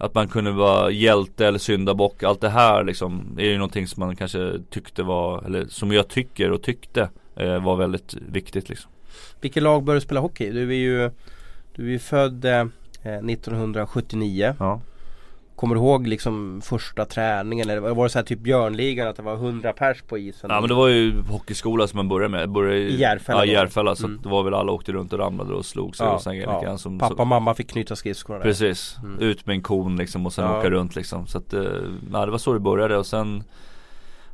[SPEAKER 2] Att man kunde vara hjälte eller syndabock, allt det här liksom är ju någonting som man kanske tyckte var, eller som jag tycker och tyckte eh, var väldigt viktigt liksom.
[SPEAKER 1] Vilket lag började du spela hockey? Du är ju Du är ju född eh, 1979
[SPEAKER 2] Ja.
[SPEAKER 1] Kommer du ihåg liksom första träningen eller var det så här typ Björnligan att det var 100 pers på isen?
[SPEAKER 2] Ja men det var ju hockeyskola som man började med. Jag började
[SPEAKER 1] I Järfälla
[SPEAKER 2] Ja i? Järfälla så
[SPEAKER 1] Mm.
[SPEAKER 2] det var väl alla åkte runt och ramlade och slog sig och såna grejer lite grann som,
[SPEAKER 1] Pappa och mamma fick knyta skridskorna.
[SPEAKER 2] Precis,
[SPEAKER 1] Mm.
[SPEAKER 2] ut med en kon liksom och sen
[SPEAKER 1] Ja.
[SPEAKER 2] åka runt liksom. Så att, eh, ja det var så det började och sen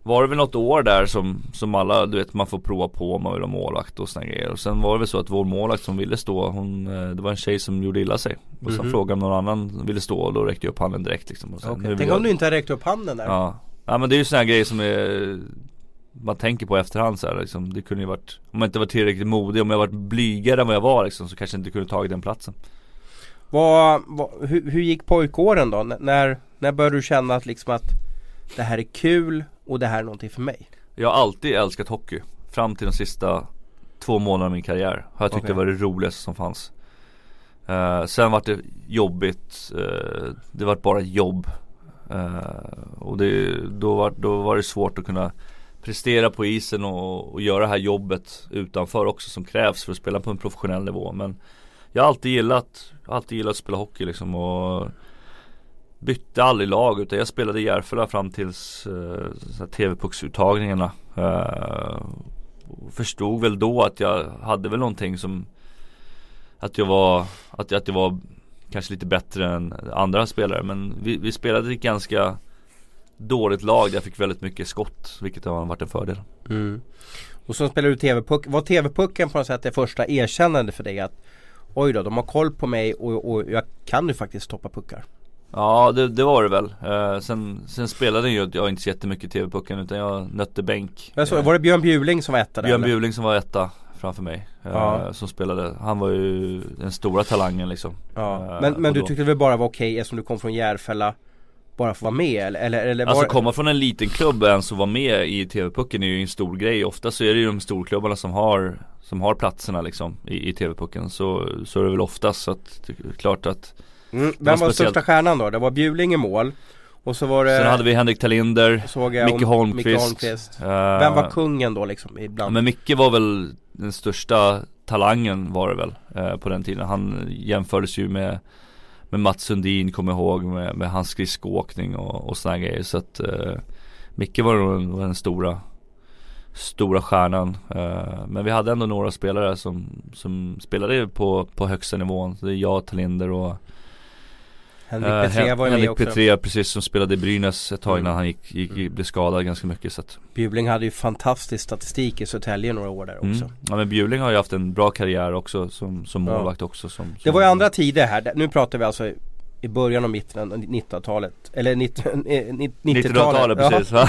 [SPEAKER 2] var det väl något år där som, som alla, du vet man får prova på om man vill ha målvakt och såna grejer. Och sen var det väl så att vår målvakt som ville stå, hon, eh, det var en tjej som gjorde illa sig. Och sen
[SPEAKER 1] Mhm.
[SPEAKER 2] frågade om någon annan ville stå och då räckte jag upp handen direkt liksom. Och sen, vill
[SPEAKER 1] Tänk
[SPEAKER 2] jag-
[SPEAKER 1] om du inte hade räckt upp handen där.
[SPEAKER 2] Ja. ja men det är ju här grejer som är Man tänker på efterhand så här, liksom. Det kunde ju varit Om jag inte var tillräckligt modig, om jag varit blygare än vad jag var liksom, Så kanske jag inte kunde tagit den platsen
[SPEAKER 1] Vad, vad, hur, hur gick pojkåren då? N- när, när började du känna att liksom att det här är kul och det här är någonting för mig?
[SPEAKER 2] Jag har alltid älskat hockey Fram till de sista två månaderna av min karriär Har jag tyckt
[SPEAKER 1] Okej.
[SPEAKER 2] det var det roligaste som fanns Eh, Sen var det jobbigt eh, Det var bara jobb Eh, Och det, då, var, då var det svårt att kunna prestera på isen och, och göra det här jobbet utanför också som krävs för att spela på en professionell nivå men Jag har alltid gillat, alltid gillat att spela hockey liksom och Bytte aldrig lag utan jag spelade i Järfälla fram tills eh, TV-pucksuttagningarna Eh, Förstod väl då att jag hade väl någonting som Att jag var, att, att jag var kanske lite bättre än andra spelare men vi, vi spelade i ett ganska dåligt lag där jag fick väldigt mycket skott vilket har varit en fördel. Mm.
[SPEAKER 1] Och så spelade du TV-puck. Var TV-pucken på något sätt det första erkännandet för dig att oj då, de har koll på mig och, och jag kan ju faktiskt stoppa puckar.
[SPEAKER 2] Ja det, det var det väl. Eh, sen, sen spelade ju jag inte så jättemycket TV-pucken utan jag nötte bänk.
[SPEAKER 1] Jag så, var det Björn Bjuling som var etta där?
[SPEAKER 2] Björn
[SPEAKER 1] eller?
[SPEAKER 2] Bjuling som var etta framför mig. Eh,
[SPEAKER 1] Ja.
[SPEAKER 2] Som spelade. Han var ju den stora talangen liksom.
[SPEAKER 1] Ja.
[SPEAKER 2] Eh,
[SPEAKER 1] Men, men du tyckte väl bara var okej eftersom du kom från Järfälla Bara få vara med eller, eller, eller
[SPEAKER 2] Alltså
[SPEAKER 1] var...
[SPEAKER 2] komma från en liten klubb ens och vara med i TV-pucken är ju en stor grej. Ofta så är det ju de storklubbarna som har Som har platserna liksom i, i TV-pucken. Så, så är det väl oftast så att det är klart att
[SPEAKER 1] mm,
[SPEAKER 2] var
[SPEAKER 1] Vem var
[SPEAKER 2] speciellt.
[SPEAKER 1] största stjärnan då? Det var Bjuling i mål Och så var det
[SPEAKER 2] Sen hade vi Henrik Talinder
[SPEAKER 1] såg jag
[SPEAKER 2] Micke Holmqvist.
[SPEAKER 1] Micke Holmqvist.
[SPEAKER 2] eh,
[SPEAKER 1] Vem var kungen då liksom
[SPEAKER 2] Ja,
[SPEAKER 1] ibland?
[SPEAKER 2] men Micke var väl den största talangen var det väl eh, på den tiden. Han jämfördes ju med med Mats Sundin kommer jag ihåg med, med hans skridskoåkning och, och sådana grejer. Så att eh, Micke var nog den, var den stora Stora stjärnan. Eh, men vi hade ändå några spelare som, som spelade på, på högsta nivån. Så det är jag, Talinder och
[SPEAKER 1] Henrik
[SPEAKER 2] eh,
[SPEAKER 1] Petré var ju med
[SPEAKER 2] Henrik
[SPEAKER 1] också
[SPEAKER 2] Petré precis som spelade i Brynäs ett tag
[SPEAKER 1] Mm.
[SPEAKER 2] innan han gick, gick, blev skadad ganska mycket. Så att,
[SPEAKER 1] Bjuling hade ju fantastisk statistik i Södertälje några år där också
[SPEAKER 2] Mm. Ja men Bjuling har ju haft en bra karriär också som, som
[SPEAKER 1] Ja.
[SPEAKER 2] målvakt också som,
[SPEAKER 1] Det
[SPEAKER 2] som,
[SPEAKER 1] var ju andra tider här, nu pratar vi alltså i början av mitten av 1900-talet Eller 90- eh,
[SPEAKER 2] 90-talet
[SPEAKER 1] 90-talet Ja,
[SPEAKER 2] precis va?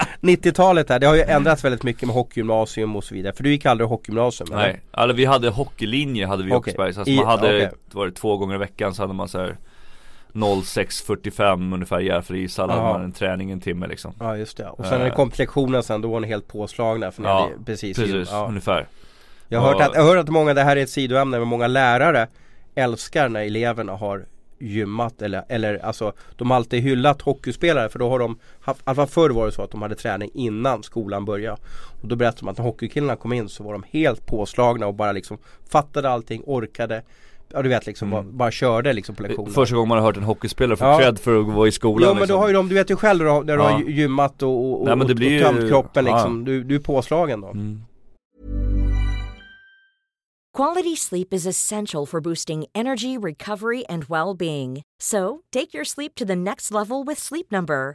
[SPEAKER 1] 90-talet där, det har ju ändrats väldigt mycket med hockeygymnasium och så vidare För du gick aldrig hockeygymnasium eller?
[SPEAKER 2] Nej, alltså vi hade hockeylinje hade vi i
[SPEAKER 1] Okej.
[SPEAKER 2] Åkersberga. Så alltså man hade,
[SPEAKER 1] okej.
[SPEAKER 2] var det två gånger i veckan så hade man så här 06.45 ungefär i Järfälla ishall hade man en träning en timme liksom
[SPEAKER 1] Ja just det, och sen när det
[SPEAKER 2] Eh.
[SPEAKER 1] kom till lektionen sen då var ni helt påslagna för ni
[SPEAKER 2] Ja,
[SPEAKER 1] hade precis,
[SPEAKER 2] Precis,
[SPEAKER 1] ja.
[SPEAKER 2] ungefär
[SPEAKER 1] Jag har hört att, jag har hört att många, det här är ett sidoämne, men många lärare älskar när eleverna har gymmat eller, eller alltså de har alltid hyllat hockeyspelare för då har de haft, i alla fall förr var det så att de hade träning innan skolan började. Och då berättade de att när hockeykillarna kom in så var de helt påslagna och bara liksom fattade allting, orkade Ja du vet liksom,
[SPEAKER 2] Mm.
[SPEAKER 1] bara, bara körde liksom på lektionerna.
[SPEAKER 2] Första gången man har hört en hockeyspelare få
[SPEAKER 1] Ja.
[SPEAKER 2] cred för att vara i skolan
[SPEAKER 1] Jo men
[SPEAKER 2] liksom.
[SPEAKER 1] då har ju de, du vet ju själv när du har, när du
[SPEAKER 2] Ja.
[SPEAKER 1] har gymmat och, och,
[SPEAKER 2] Nej, men det
[SPEAKER 1] och,
[SPEAKER 2] blir
[SPEAKER 1] och
[SPEAKER 2] ju-
[SPEAKER 1] tömt kroppen
[SPEAKER 2] ja.
[SPEAKER 1] liksom. Du, du är påslagen då.
[SPEAKER 2] mm.
[SPEAKER 3] Quality sleep is essential for boosting energy, recovery, and well being. So, take your sleep to the next level with Sleep Number.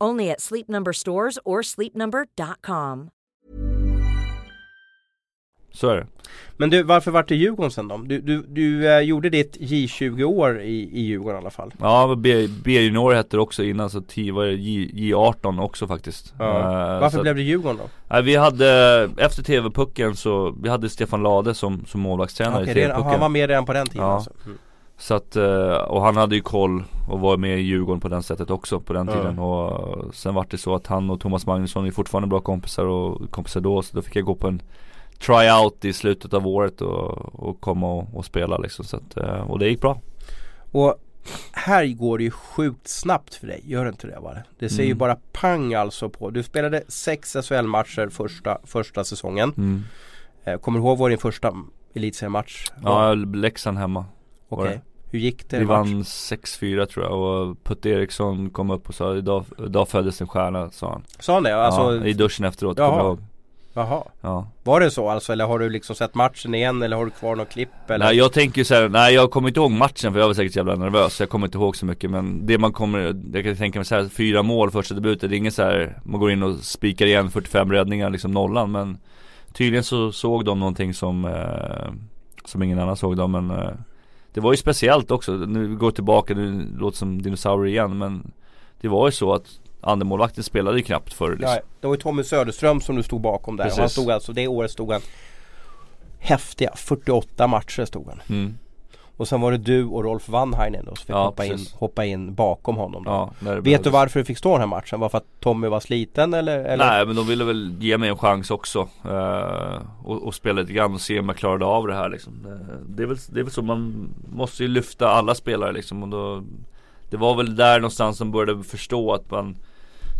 [SPEAKER 3] Only at Sleep Number stores or sleepnumber.com.
[SPEAKER 2] Så är det
[SPEAKER 1] Men du, varför vart det Djurgården sen då? Du, du, du eh, gjorde ditt J20-år i, i Djurgården i alla fall.
[SPEAKER 2] Ja, B- B-junior hette det också innan så T var det J, J18 också faktiskt
[SPEAKER 1] Ja.
[SPEAKER 2] Eh,
[SPEAKER 1] Varför blev det Djurgården då?
[SPEAKER 2] Nej, vi hade, efter TV-pucken så, vi hade Stefan Lade som, som målvaktstränare
[SPEAKER 1] Okej,
[SPEAKER 2] i
[SPEAKER 1] det,
[SPEAKER 2] TV-pucken
[SPEAKER 1] han var med redan på den tiden
[SPEAKER 2] Ja.
[SPEAKER 1] alltså. Mm.
[SPEAKER 2] Så att, eh, och han hade ju koll och var med i Djurgården på den sättet också på den
[SPEAKER 1] Ja.
[SPEAKER 2] tiden och sen var det så att han och Thomas Magnusson är fortfarande bra kompisar och kompisar då så då fick jag gå på en tryout i slutet av året och, och komma och, och spela liksom så att, eh, och det gick bra
[SPEAKER 1] Och här går det ju sjukt snabbt för dig, gör det inte det va? Det ser ju
[SPEAKER 2] Mm.
[SPEAKER 1] bara pang alltså på. Du spelade sex SHL-matcher första, första säsongen.
[SPEAKER 2] mm.
[SPEAKER 1] Eh, kommer du ihåg vad din första elitseriematch var?
[SPEAKER 2] Ja, Leksand hemma
[SPEAKER 1] Okej.
[SPEAKER 2] det.
[SPEAKER 1] Hur gick det?
[SPEAKER 2] Vi vann 6-4 tror jag och Putte Eriksson kom upp och sa idag, idag föddes en stjärna sa han
[SPEAKER 1] Sa han det? Alltså,
[SPEAKER 2] ja, I duschen efteråt, kommer jag ihåg
[SPEAKER 1] Jaha.
[SPEAKER 2] Ja.
[SPEAKER 1] Var det så alltså? Eller har du liksom sett matchen igen? Eller har du kvar något klipp? Eller?
[SPEAKER 2] Nej jag tänker ju såhär, nej jag kommer inte ihåg matchen för jag var säkert jävla nervös Jag kommer inte ihåg så mycket men det man kommer, jag kan tänka mig såhär, fyra mål första debuten Det är inget såhär, man går in och spikar igen 45 räddningar liksom nollan men Tydligen så såg de någonting som, eh, som ingen annan såg då men eh, Det var ju speciellt också, nu går jag tillbaka, nu låter som dinosaurier igen men Det var ju så att andremålvakten spelade ju knappt förr liksom.
[SPEAKER 1] Nej, det var ju Tommy Söderström som du stod bakom där. Och han
[SPEAKER 2] Precis.
[SPEAKER 1] stod alltså, det året stod han häftiga 48 matcher stod han.
[SPEAKER 2] Mm.
[SPEAKER 1] Och sen var det du och Rolf Vanhainen då som fick
[SPEAKER 2] Ja,
[SPEAKER 1] hoppa, in, hoppa in bakom honom då.
[SPEAKER 2] Ja,
[SPEAKER 1] Vet du varför du fick stå den här matchen? Var för att Tommy var sliten eller? eller?
[SPEAKER 2] Nej men de ville väl ge mig en chans också eh, och, och spela lite grann och se om jag klarade av det här liksom. Eh, det, är väl, det är väl så man måste ju lyfta alla spelare liksom och då Det var väl där någonstans som började förstå att man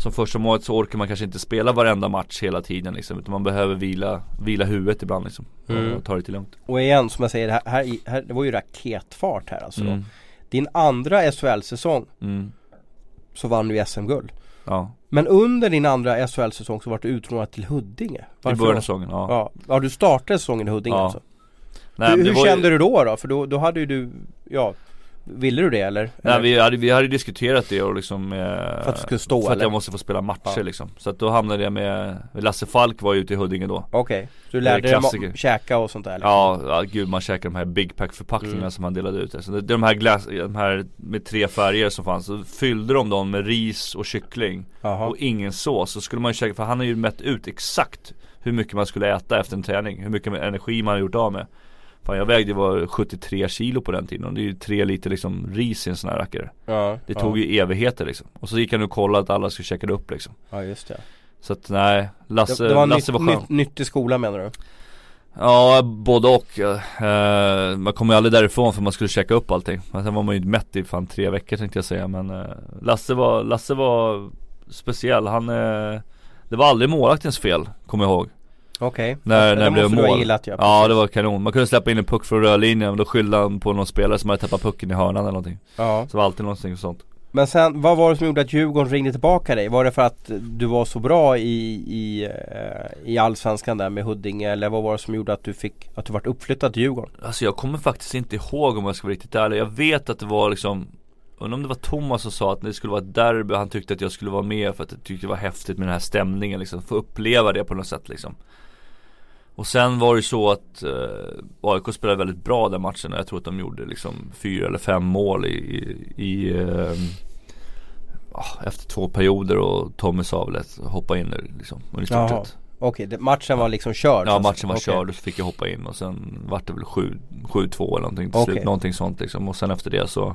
[SPEAKER 2] som första målet så orkar man kanske inte spela varenda match hela tiden liksom. Utan man behöver vila, vila huvudet ibland liksom.
[SPEAKER 1] Mm.
[SPEAKER 2] Och ta det lite lugnt.
[SPEAKER 1] Och igen som jag säger, här, här, här, det var ju raketfart här alltså.
[SPEAKER 2] Mm.
[SPEAKER 1] Din andra SHL-säsong
[SPEAKER 2] Mm.
[SPEAKER 1] så vann du SM-guld.
[SPEAKER 2] Ja,
[SPEAKER 1] Men under din andra SHL-säsong så var du utlånad till Huddinge.
[SPEAKER 2] i
[SPEAKER 1] Varför
[SPEAKER 2] början av säsongen. Ja.
[SPEAKER 1] Ja. ja, du startade säsongen i Huddinge
[SPEAKER 2] Ja.
[SPEAKER 1] alltså.
[SPEAKER 2] Nej,
[SPEAKER 1] hur hur
[SPEAKER 2] var ju-
[SPEAKER 1] kände du då då? För då, då hade ju du, ja, ville du det eller?
[SPEAKER 2] Nej vi hade, vi hade diskuterat det och liksom eh,
[SPEAKER 1] För att du skulle stå,
[SPEAKER 2] För att
[SPEAKER 1] eller?
[SPEAKER 2] jag måste få spela matcher
[SPEAKER 1] Ja.
[SPEAKER 2] liksom Så att då hamnade jag med Lasse Falk var ju ute i Huddinge då
[SPEAKER 1] Okej, så du lärde dig käka och sånt där? liksom?
[SPEAKER 2] Ja, ja gud man käkar de här Big Pack förpackningarna
[SPEAKER 1] Mm.
[SPEAKER 2] som han delade ut alltså, det, De här glass, de här med tre färger som fanns Så fyllde de dem med ris och kyckling
[SPEAKER 1] Jaha.
[SPEAKER 2] och ingen sås Så skulle man ju käka, för han har ju mätt ut exakt hur mycket man skulle äta efter en träning Hur mycket energi man har gjort av med Fan jag vägde var 73 kilo på den tiden och det är ju tre liter liksom ris i en sån här rackare
[SPEAKER 1] Ja,
[SPEAKER 2] Det
[SPEAKER 1] ja.
[SPEAKER 2] tog ju evigheter liksom Och så gick han och kollade att alla skulle käka det upp liksom
[SPEAKER 1] Ja just det.
[SPEAKER 2] Så att nej, Lasse,
[SPEAKER 1] det, det var
[SPEAKER 2] Lasse
[SPEAKER 1] nytt,
[SPEAKER 2] var skön
[SPEAKER 1] nytt, nyttig skola menar du?
[SPEAKER 2] Ja, både och. Eh, man kom ju aldrig därifrån för man skulle käka upp allting. Men sen var man ju inte mätt i fan tre veckor tänkte jag säga. Men eh, Lasse var, Lasse var speciell. Han, eh, det var aldrig målvaktens fel, kommer jag ihåg.
[SPEAKER 1] Okej.
[SPEAKER 2] När- när det blev
[SPEAKER 1] måste du ha
[SPEAKER 2] mål.
[SPEAKER 1] gillat ja.
[SPEAKER 2] Ja, det var kanon. Man kunde släppa in en puck från rörlinjen och då skyllde han på någon spelare som hade tappat pucken i hörnan eller någonting.
[SPEAKER 1] ja.
[SPEAKER 2] Så det var alltid någonting sånt.
[SPEAKER 1] Men sen, vad var det som gjorde att Djurgården ringde tillbaka dig? Var det för att du var så bra i, i, eh, i Allsvenskan där med Huddinge? Eller vad var det som gjorde att du fick, att du vart uppflyttad till Djurgården?
[SPEAKER 2] Alltså jag kommer faktiskt inte ihåg om jag ska vara riktigt ärlig. Jag vet att det var liksom Undrar om det var Thomas som sa att det skulle vara ett derby, han tyckte att jag skulle vara med för att jag tyckte det var häftigt med den här stämningen liksom, få uppleva det på något sätt liksom Och sen var det så att eh, AIK spelade väldigt bra den matchen jag tror att de gjorde liksom fyra eller fem mål i, i, i eh, ah, Efter två perioder och Tommy sa väl att hoppa in nu liksom,
[SPEAKER 1] Okej, det- matchen var liksom körd?
[SPEAKER 2] Ja matchen var
[SPEAKER 1] Okej.
[SPEAKER 2] körd och så fick jag hoppa in och sen vart det väl 7 7-2 eller någonting till
[SPEAKER 1] Okej.
[SPEAKER 2] slut, någonting sånt liksom och sen efter det så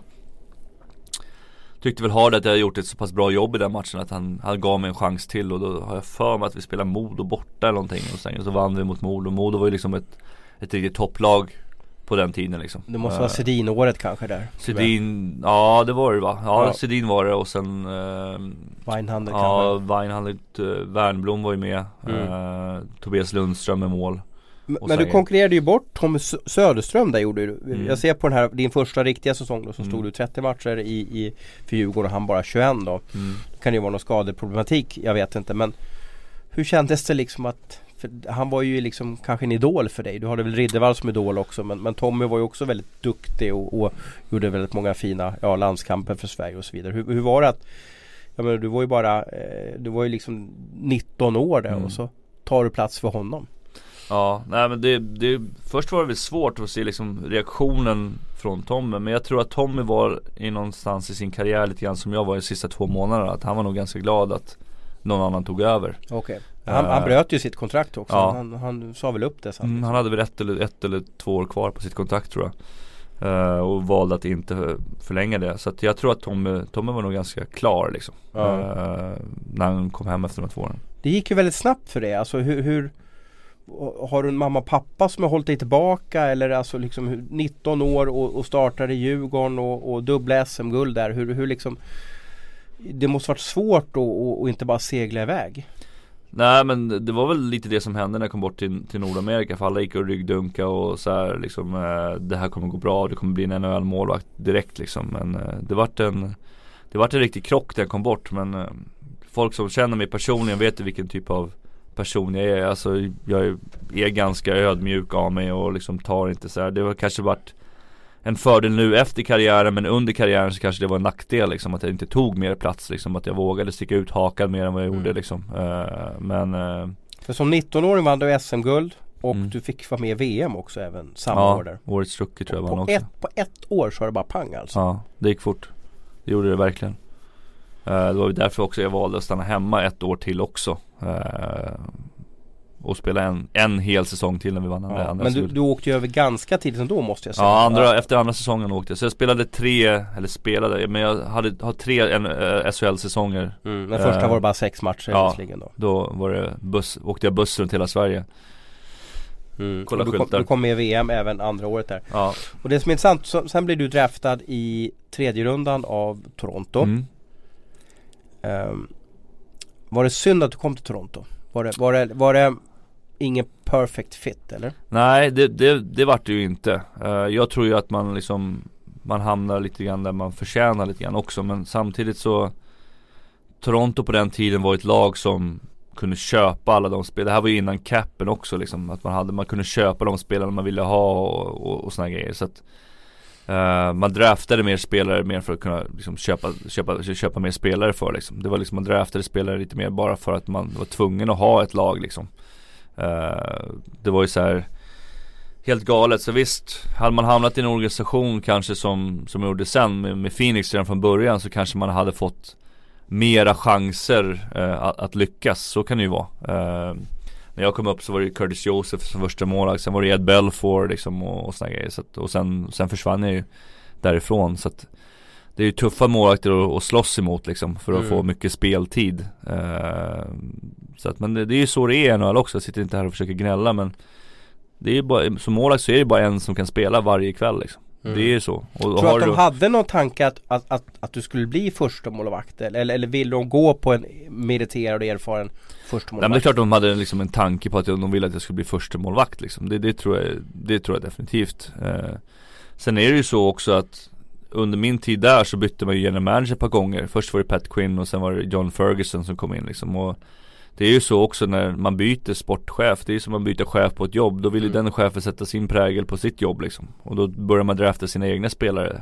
[SPEAKER 2] Tyckte väl Hard att jag gjort ett så pass bra jobb i den matchen att han, han gav mig en chans till och då har jag för mig att vi spelade Modo borta eller någonting och sen så vann vi mot Modo. Modo var ju liksom ett, ett riktigt topplag på den tiden liksom.
[SPEAKER 1] Det måste vara
[SPEAKER 2] Eh,
[SPEAKER 1] Sedin-året kanske där?
[SPEAKER 2] Sedin, ja det var det va? Ja,
[SPEAKER 1] Ja.
[SPEAKER 2] Sedin var det och sen eh,
[SPEAKER 1] Weinhandel
[SPEAKER 2] Ja,
[SPEAKER 1] kanske?
[SPEAKER 2] Weinhandelt, uh, Wernbloom var ju med.
[SPEAKER 1] Mm.
[SPEAKER 2] Eh, Tobias Lundström med mål.
[SPEAKER 1] Men, du konkurrerade ju bort Tommy Sö- Söderström där gjorde du.
[SPEAKER 2] Mm.
[SPEAKER 1] Jag ser på den här, din första riktiga säsong då så
[SPEAKER 2] Mm.
[SPEAKER 1] stod du 30 matcher i, i för Djurgården och han bara 21 då.
[SPEAKER 2] Mm.
[SPEAKER 1] Det kan ju vara någon skadeproblematik, jag vet inte men Hur kändes det liksom att Han var ju liksom kanske en idol för dig. Du hade väl Riddervall som idol också men, men Tommy var ju också väldigt duktig och, och gjorde väldigt många fina ja, landskamper för Sverige och så vidare. Hur, hur var det att Jag menar du var ju bara eh, Du var ju liksom 19 år där
[SPEAKER 2] Mm.
[SPEAKER 1] och så tar du plats för honom.
[SPEAKER 2] Ja, nej men det, det, först var det väl svårt att se liksom reaktionen från Tommy Men jag tror att Tommy var i någonstans i sin karriär lite grann som jag var i de sista två månaderna Att han var nog ganska glad att någon annan tog över
[SPEAKER 1] Okej. Han,
[SPEAKER 2] Eh,
[SPEAKER 1] han bröt ju sitt kontrakt också.
[SPEAKER 2] ja.
[SPEAKER 1] Han, han sa väl upp det sen.
[SPEAKER 2] mm, Han hade väl ett eller, ett eller två år kvar på sitt kontrakt tror jag Eh, Och valde att inte förlänga det Så att jag tror att Tommy, Tommy var nog ganska klar liksom
[SPEAKER 1] Ja.
[SPEAKER 2] Eh, När han kom hem efter de två åren
[SPEAKER 1] Det gick ju väldigt snabbt för det. Alltså hur, hur har du en mamma och pappa som har hållit dig tillbaka? Eller alltså liksom 19 år och, och startar i Djurgården och, och dubbla SM-guld där. Hur, hur liksom Det måste varit svårt att och, inte bara segla iväg.
[SPEAKER 2] Nej men det var väl lite det som hände när jag kom bort till, till Nordamerika. För alla gick och ryggdunka och så här liksom eh, Det här kommer gå bra, det kommer bli en NHL-målvakt direkt liksom. Men eh, det vart en Det vart en riktig krock när jag kom bort. Men eh, Folk som känner mig personligen vet ju vilken typ av person jag är Alltså jag är, ganska ödmjuk av mig och liksom tar inte så här. Det har kanske varit en fördel nu efter karriären men under karriären så kanske det var en nackdel liksom att jag inte tog mer plats liksom att jag vågade sticka ut hakan mer än vad jag gjorde
[SPEAKER 1] Mm.
[SPEAKER 2] liksom Eh, Men eh,
[SPEAKER 1] För som 19-åring vann du SM-guld och
[SPEAKER 2] Mm.
[SPEAKER 1] du fick vara med i VM också även samma
[SPEAKER 2] ja,
[SPEAKER 1] år där.
[SPEAKER 2] årets rookie tror jag
[SPEAKER 1] På
[SPEAKER 2] vann också
[SPEAKER 1] ett, på ett år så var det bara pang alltså.
[SPEAKER 2] Ja, det gick fort Det gjorde det verkligen Det var därför också jag valde att stanna hemma ett år till också Eh, Och spela en, en hel säsong till när vi vann andra,
[SPEAKER 1] Ja,
[SPEAKER 2] andra
[SPEAKER 1] men du, du åkte ju över ganska tidigt ändå måste jag säga.
[SPEAKER 2] Ja, andra, efter andra säsongen åkte jag. Så jag spelade tre, eller spelade, men jag hade, har tre uh, SHL-säsonger
[SPEAKER 1] Mm, den första
[SPEAKER 2] Eh,
[SPEAKER 1] var det bara sex matcher
[SPEAKER 2] ja.
[SPEAKER 1] då.
[SPEAKER 2] Då var det buss, åkte jag buss runt hela Sverige
[SPEAKER 1] Mm.
[SPEAKER 2] Kolla
[SPEAKER 1] du, kom, du kom med i VM även andra året där.
[SPEAKER 2] Ja,
[SPEAKER 1] Och det som är intressant, så, sen blir du draftad i tredje rundan av Toronto.
[SPEAKER 2] mm.
[SPEAKER 1] Um, Var det synd att du kom till Toronto? Var det, var det, var det ingen perfect fit eller?
[SPEAKER 2] Nej det, det, det vart det ju inte. Uh, jag tror ju att man liksom Man hamnar lite grann där man förtjänar lite grann också men samtidigt så Toronto på den tiden var ett lag som kunde köpa alla de spel. Det här var ju innan capen också liksom. Att man hade, man kunde köpa de spelarna man ville ha och, och, och såna grejer. Så att uh, man draftade mer spelare mer för att kunna liksom, köpa, köpa, köpa mer spelare för liksom. Det var liksom, man draftade spelare lite mer bara för att man var tvungen att ha ett lag liksom. Uh, det var ju så här Helt galet, så visst Hade man hamnat i en organisation kanske som, som gjorde sen med, med Phoenix redan från början så kanske man hade fått Mera chanser uh, att, att, lyckas, så kan det ju vara uh, när jag kom upp så var det Curtis Joseph som första målvakt, sen var det Ed Belfour liksom och, och såna grejer så att, Och sen, sen försvann jag ju därifrån så att det är ju tuffa målvakter att, att slåss emot liksom för att mm. få mycket speltid. Uh, så att, men det, det, är ju så det är i NHL också, jag sitter inte här och försöker gnälla men Det är ju bara, som målvakt så är det bara en som kan spela varje kväll liksom. Mm. Det är så. Och,
[SPEAKER 1] Tror du att de hade någon tanke att, att, att, att du skulle bli första målvakt eller, eller vill de gå på en meriterad och erfaren första målvakt?
[SPEAKER 2] Nej men det är klart de hade liksom en tanke på att de ville att jag skulle bli första målvakt liksom. Det, det, tror, jag, det tror jag definitivt. Eh, sen är det ju så också att under min tid där så bytte man ju general manager ett par gånger. Först var det Pat Quinn och sen var det John Ferguson som kom in liksom. Och det är ju så också när man byter sportchef. Det är ju som att man byter chef på ett jobb. Då vill ju mm. den chefen sätta sin prägel på sitt jobb liksom. Och då börjar man drafta sina egna spelare.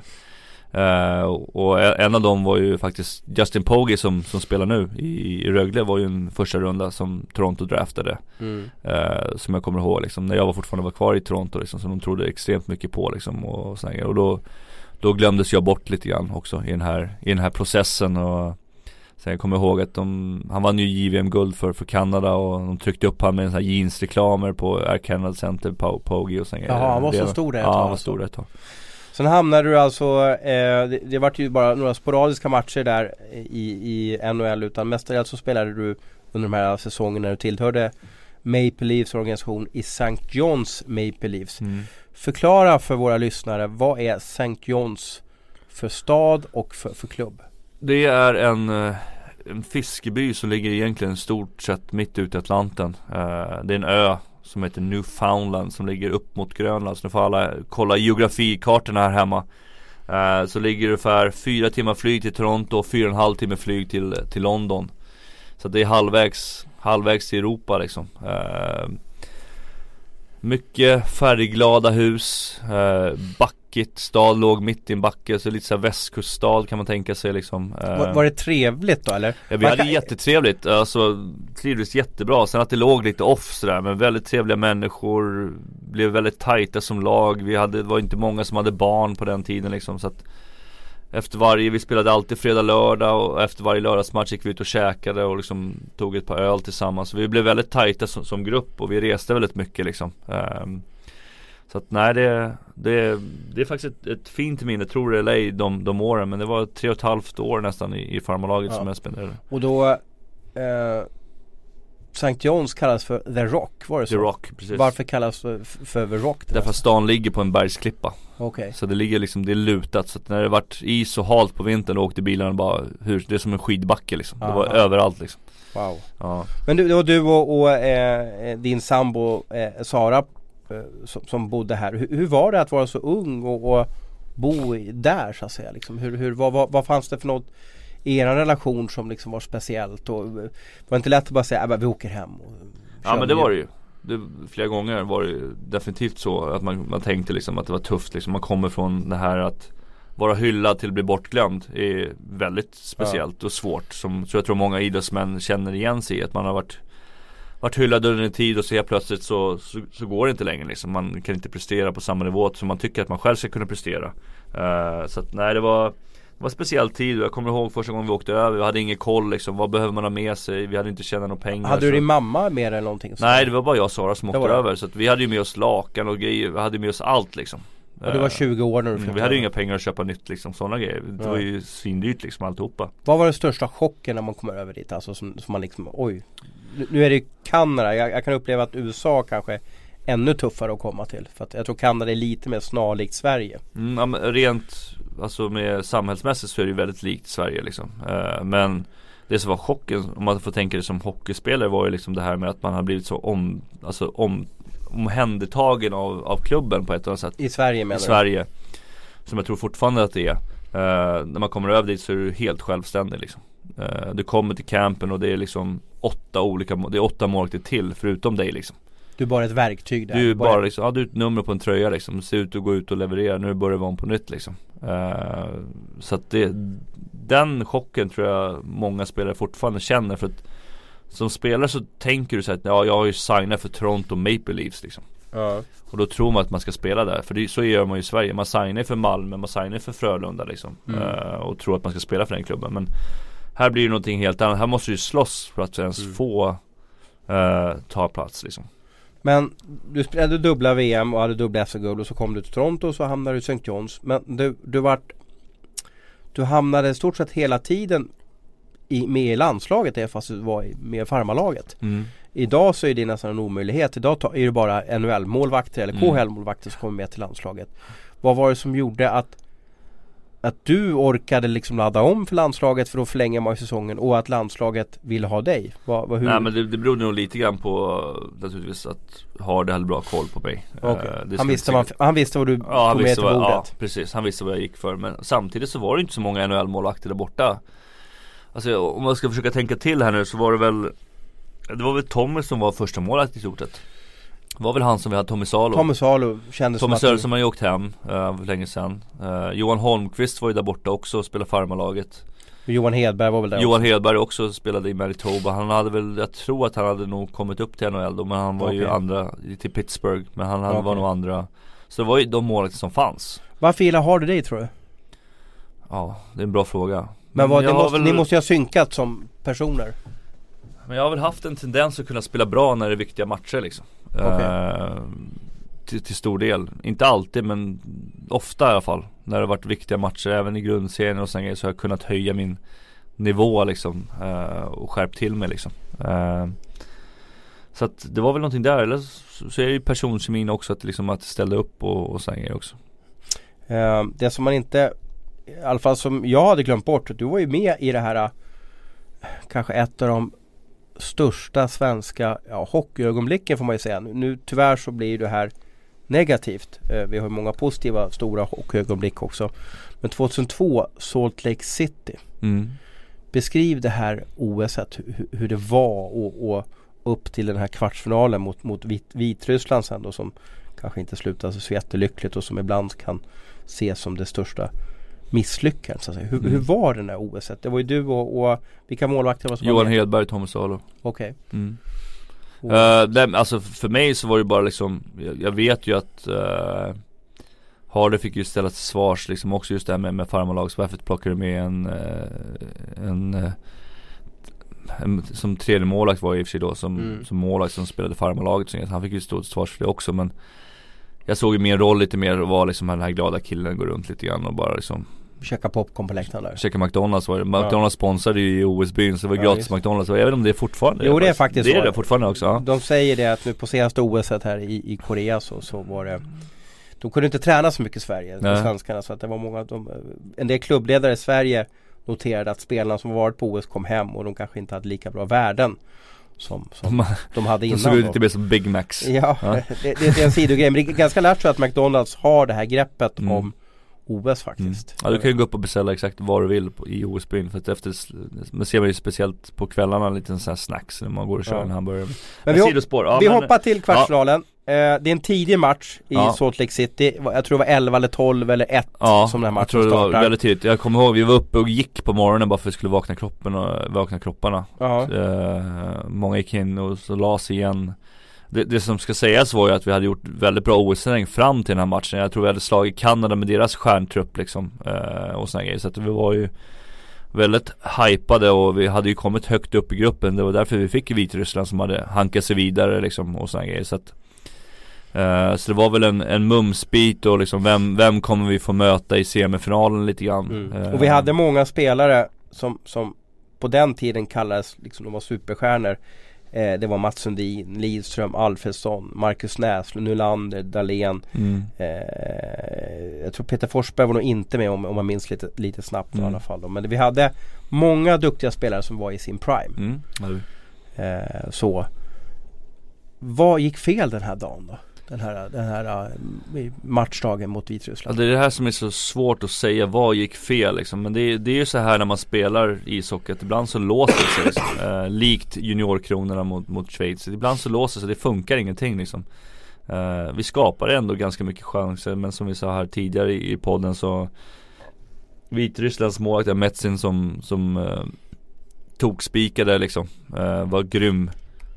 [SPEAKER 2] Uh, och en av dem var ju faktiskt Justin Pogge som, som spelar nu i, i Rögle var ju en första runda som Toronto draftade mm. uh, Som jag kommer ihåg liksom, när jag var fortfarande var kvar i Toronto liksom, som de trodde extremt mycket på liksom och, och, och då då glömdes jag bort lite grann också i den här, i den här processen och Sen jag kommer ihåg att de, han vann ju JVM-guld för, för Kanada och de tryckte upp han med en sån här jeansreklamer på Air Canada Center, på Pogi och sen
[SPEAKER 1] Jaha, han var så stor
[SPEAKER 2] det
[SPEAKER 1] ett
[SPEAKER 2] Ja, han var stor det ett tag
[SPEAKER 1] Sen hamnade du alltså, eh, det, det vart ju bara några sporadiska matcher där i, i NHL utan mestadels så spelade du under de här säsongerna när du tillhörde Maple Leafs organisation i St. John's Maple Leafs. Mm. Förklara för våra lyssnare, vad är St. John's för stad och för, för klubb?
[SPEAKER 2] Det är en, eh, en fiskeby som ligger egentligen stort sett mitt ute i Atlanten. Eh, det är en ö som heter Newfoundland som ligger upp mot Grönland. Så nu får alla kolla geografikartorna här hemma. Eh, så ligger det ungefär fyra timmar flyg till Toronto och fyra och en halv timme flyg till, till London. Så det är halvvägs, halvvägs till Europa liksom. Mycket färgglada hus, eh, backigt, stad låg mitt i en backe, så lite såhär västkuststad kan man tänka sig liksom
[SPEAKER 1] eh. var, var, det trevligt då eller?
[SPEAKER 2] Ja vi hade kan... jättetrevligt, alltså trivdes jättebra, sen att det låg lite off sådär men väldigt trevliga människor Blev väldigt tajta som lag, vi hade, det var inte många som hade barn på den tiden liksom så att efter varje, vi spelade alltid fredag, lördag och efter varje lördagsmatch gick vi ut och käkade och liksom tog ett par öl tillsammans. Så vi blev väldigt tajta som, som grupp och vi reste väldigt mycket liksom. Um, så att nej det, det, det är faktiskt ett, ett fint minne, tror det eller ej, de, de åren. Men det var tre och ett halvt år nästan i, i farmalaget ja. som jag spenderade.
[SPEAKER 1] Och då eh, St. John's kallas för The Rock, var det så?
[SPEAKER 2] The Rock, precis
[SPEAKER 1] Varför kallas för, för The Rock?
[SPEAKER 2] Därför att stan ligger på en bergsklippa
[SPEAKER 1] Okej okay.
[SPEAKER 2] Så det ligger liksom, det är lutat så att när det vart is och halt på vintern då åkte bilarna bara hur, Det är som en skidbacke liksom, Aha. det var överallt liksom
[SPEAKER 1] Wow ja. Men du, det var du och, och eh, din sambo eh, Sara eh, som, som, bodde här hur, hur, var det att vara så ung och, och bo där så att säga liksom? Hur, hur, vad, vad, vad fanns det för något er relation som liksom var speciellt och var det inte lätt att bara säga att vi åker hem?
[SPEAKER 2] Ja men det var det ju. Det, flera gånger var det definitivt så att man, man tänkte liksom att det var tufft liksom. Man kommer från det här att vara hyllad till att bli bortglömd är väldigt speciellt ja. och svårt. Som så jag tror många idrottsmän känner igen sig i. Att man har varit varit hyllad under en tid och så helt plötsligt så, så, så, går det inte längre liksom. Man kan inte prestera på samma nivå som man tycker att man själv ska kunna prestera. Uh, så att nej det var det var en speciell tid jag kommer ihåg första gången vi åkte över, vi hade ingen koll liksom, vad behöver man ha med sig? Vi hade inte tjänat några pengar
[SPEAKER 1] Hade du din mamma med eller någonting?
[SPEAKER 2] Så? Nej det var bara jag och Sara som åkte över så att vi hade ju med oss lakan och grejer, vi hade med oss allt liksom
[SPEAKER 1] och du var 20 år när du
[SPEAKER 2] mm, Vi hade ju inga pengar att köpa nytt liksom, sådana grejer Det ja. var ju svindyrt liksom alltihopa
[SPEAKER 1] Vad var den största chocken när man kommer över dit? Alltså som, som man liksom, oj Nu är det Kanada, jag, jag kan uppleva att USA kanske ännu tuffare att komma till. För att jag tror Kanada är lite mer snarlikt Sverige.
[SPEAKER 2] Mm, ja, rent alltså med samhällsmässigt så är det ju väldigt likt Sverige liksom. Uh, men Det som var chocken, om man får tänka det som hockeyspelare var ju liksom det här med att man har blivit så om, alltså om, omhändertagen av, av klubben på ett eller annat sätt.
[SPEAKER 1] I Sverige menar
[SPEAKER 2] I Sverige. Som jag tror fortfarande att det är. Uh, när man kommer över dit så är du helt självständig liksom. Uh, du kommer till campen och det är liksom åtta olika, det är åtta målvakter till förutom dig liksom.
[SPEAKER 1] Du är bara ett verktyg där.
[SPEAKER 2] Du är bara liksom, ja du är ett nummer på en tröja liksom. Se ut att gå ut och leverera, nu börjar vi om på nytt liksom. Uh, så att det, den chocken tror jag många spelare fortfarande känner för att som spelare så tänker du så att ja, jag har ju signat för Toronto Maple Leafs liksom.
[SPEAKER 1] Ja.
[SPEAKER 2] Och då tror man att man ska spela där. För det, så gör man ju i Sverige. Man signar för Malmö, man signar för Frölunda liksom.
[SPEAKER 1] Mm.
[SPEAKER 2] Uh, och tror att man ska spela för den klubben. Men här blir det någonting helt annat. Här måste du slåss för att ens
[SPEAKER 1] Mm.
[SPEAKER 2] få uh, ta plats liksom.
[SPEAKER 1] Men du spelade dubbla VM och hade dubbla SM-guld och så kom du till Toronto och så hamnade du i St. John's. Men du, du vart Du hamnade i stort sett hela tiden i, med i landslaget fast du var i, med i farmarlaget. Idag så är det nästan en omöjlighet. Idag är det bara NHL-målvakter eller
[SPEAKER 2] Mm.
[SPEAKER 1] KHL-målvakter som kommer med till landslaget. Vad var det som gjorde att att du orkade liksom ladda om för landslaget för då förlänger man säsongen och att landslaget ville ha dig? Vad, hur?
[SPEAKER 2] Nej men det, det berodde nog lite grann på naturligtvis att Hardy hade bra koll på mig.
[SPEAKER 1] Okej.
[SPEAKER 2] Eh, det
[SPEAKER 1] han, visste vad, han visste vad du
[SPEAKER 2] Ja
[SPEAKER 1] tog med till
[SPEAKER 2] vad, ja,
[SPEAKER 1] bordet.
[SPEAKER 2] precis, han visste vad jag gick för men samtidigt så var det inte så många NHL-målvakter där borta Alltså om man ska försöka tänka till här nu så var det väl Det var väl Tommy som var första målet i stort sett var väl han som vi hade, Tommy Salo
[SPEAKER 1] Tommy Salo kändes
[SPEAKER 2] Tommy
[SPEAKER 1] som att
[SPEAKER 2] Sörensen har ju åkt hem uh, för länge sedan Eh, Johan Holmqvist var ju där borta också och spelade farmarlaget
[SPEAKER 1] du, Johan Hedberg var väl där
[SPEAKER 2] Johan
[SPEAKER 1] också.
[SPEAKER 2] Hedberg också spelade i Manitoba Han hade väl, jag tror att han hade nog kommit upp till NHL då men han var ju
[SPEAKER 1] Okej.
[SPEAKER 2] andra till Pittsburgh Men han hade, var
[SPEAKER 1] Okej.
[SPEAKER 2] nog andra Så det var ju de målvakter som fanns
[SPEAKER 1] Varför gillar Hardy dig tror du?
[SPEAKER 2] Ja, det är en bra fråga
[SPEAKER 1] Men vad,
[SPEAKER 2] har
[SPEAKER 1] måste,
[SPEAKER 2] väl-
[SPEAKER 1] ni måste ju ha synkat som personer.
[SPEAKER 2] Men jag har väl haft en tendens att kunna spela bra när det är viktiga matcher liksom Eh, till, till stor del, inte alltid men ofta i alla fall. När det har varit viktiga matcher, även i grundserien och sen så har jag kunnat höja min nivå liksom eh, och skärpt till mig liksom. Eh, Så att det var väl någonting där, eller så, så är det ju personkemin också att liksom att ställa upp och, och sen också.
[SPEAKER 1] Eh, det som man inte, i alla fall som jag hade glömt bort, du var ju med i det här kanske ett av de största svenska ja, hockeyögonblicken får man ju säga. Nu, tyvärr så blir det här negativt. Eh, vi har många positiva stora hockeyögonblick också. Men 2002 Salt Lake City.
[SPEAKER 2] mm.
[SPEAKER 1] Beskriv det här OSet, hur, hur det var och, och upp till den här kvartsfinalen mot, mot Vit, Vitryssland sen då som kanske inte slutade så jättelyckligt och som ibland kan ses som det största misslyckandet. Så att säga. Hur,
[SPEAKER 2] Mm.
[SPEAKER 1] hur var den där OSet? Det var ju du och, och vilka målvakter var som var
[SPEAKER 2] Johan
[SPEAKER 1] med?
[SPEAKER 2] Hedberg, Tommy Salo
[SPEAKER 1] Okej.
[SPEAKER 2] mm.
[SPEAKER 1] Och-
[SPEAKER 2] Uh, nej, alltså för mig så var det bara liksom Jag, jag vet ju att uh, Harder fick ju ställa till svars liksom också just det här med, med Så varför plockade du med en, eh, en, en Som tredje målvakt var i och för sig då som,
[SPEAKER 1] Mm.
[SPEAKER 2] som målvakt som spelade farmarlaget så Han fick ju stå till svars för det också men Jag såg ju min roll lite mer och var liksom den här glada killen går runt lite grann och bara liksom
[SPEAKER 1] Käka popcorn på läktaren där.
[SPEAKER 2] Käka McDonalds var det, McDonalds sponsrade ju i OS-byn så det var
[SPEAKER 1] Ja,
[SPEAKER 2] gratis. McDonalds jag vet inte om det är fortfarande
[SPEAKER 1] Jo, det är faktiskt
[SPEAKER 2] Det är det fortfarande också ja.
[SPEAKER 1] De säger det att nu på senaste OSet här i, i Korea så, så var det De kunde inte träna så mycket i Sverige,
[SPEAKER 2] Nej.
[SPEAKER 1] svenskarna så att det var många de, En del klubbledare i Sverige noterade att spelarna som varit på OS kom hem och de kanske inte hade lika bra värden Som, som de hade
[SPEAKER 2] De
[SPEAKER 1] innan
[SPEAKER 2] såg ut lite mer som Big Macs
[SPEAKER 1] Ja,
[SPEAKER 2] Ja.
[SPEAKER 1] Det, det, det är en sidogrej men det är ganska lätt så att McDonalds har det här greppet
[SPEAKER 2] Mm.
[SPEAKER 1] om OS
[SPEAKER 2] Mm.
[SPEAKER 1] faktiskt
[SPEAKER 2] Ja du kan ju gå upp och beställa exakt vad du vill på, i OS-byn för att efter Man ser man ju speciellt på kvällarna en liten sån här snacks när man går och kör
[SPEAKER 1] Ja.
[SPEAKER 2] en hamburgare
[SPEAKER 1] Men
[SPEAKER 2] Men
[SPEAKER 1] vi,
[SPEAKER 2] sidospår, ja,
[SPEAKER 1] vi
[SPEAKER 2] men,
[SPEAKER 1] hoppar till kvartsfinalen eh, Det är en tidig match i
[SPEAKER 2] Ja.
[SPEAKER 1] Salt Lake City Jag tror det var 11 eller 12 eller 1
[SPEAKER 2] Ja,
[SPEAKER 1] som den här matchen
[SPEAKER 2] jag tror det var
[SPEAKER 1] startar.
[SPEAKER 2] väldigt tidigt Jag kommer ihåg, vi var uppe och gick på morgonen bara för att vi skulle vakna kroppen och vakna kropparna
[SPEAKER 1] Ja.
[SPEAKER 2] Eh, Många gick in och så la sig igen det, det som ska sägas var ju att vi hade gjort väldigt bra OS-träning fram till den här matchen. Jag tror vi hade slagit Kanada med deras stjärntrupp liksom eh, Och såna grejer. Så att vi var ju Väldigt hypade och vi hade ju kommit högt upp i gruppen. Det var därför vi fick Vitryssland som hade hankat sig vidare liksom och såna grejer. Så att eh, Så det var väl en, en mumsbit och liksom vem, vem kommer vi få möta i semifinalen lite grann?
[SPEAKER 1] Mm.
[SPEAKER 2] Eh,
[SPEAKER 1] Och vi hade många spelare som, som på den tiden kallades, liksom de var superstjärnor. Eh, det var Mats Sundin, Lidström, Alfredsson, Marcus Näslund, Nylander, Dahlén.
[SPEAKER 2] Mm.
[SPEAKER 1] Eh, jag tror Peter Forsberg var nog inte med om, om man minns lite, lite snabbt
[SPEAKER 2] Mm.
[SPEAKER 1] i alla fall. Då. Men vi hade många duktiga spelare som var i sin prime.
[SPEAKER 2] Mm.
[SPEAKER 1] Eh, så Vad gick fel den här dagen då? Den här, den här eh, matchdagen mot
[SPEAKER 2] Ja,
[SPEAKER 1] Vitryssland.
[SPEAKER 2] det är det här som är så svårt att säga, vad gick fel liksom. Men det är, det är ju så här när man spelar ishockey att ibland så låser det sig liksom. eh, Likt juniorkronorna mot, mot Schweiz. Ibland så låser det sig, det funkar ingenting liksom. Eh, vi skapar ändå ganska mycket chanser men som vi sa här tidigare i, i podden så Vitrysslands målvakt, Metsin som, som eh, tog spikade liksom. Eh, var grym.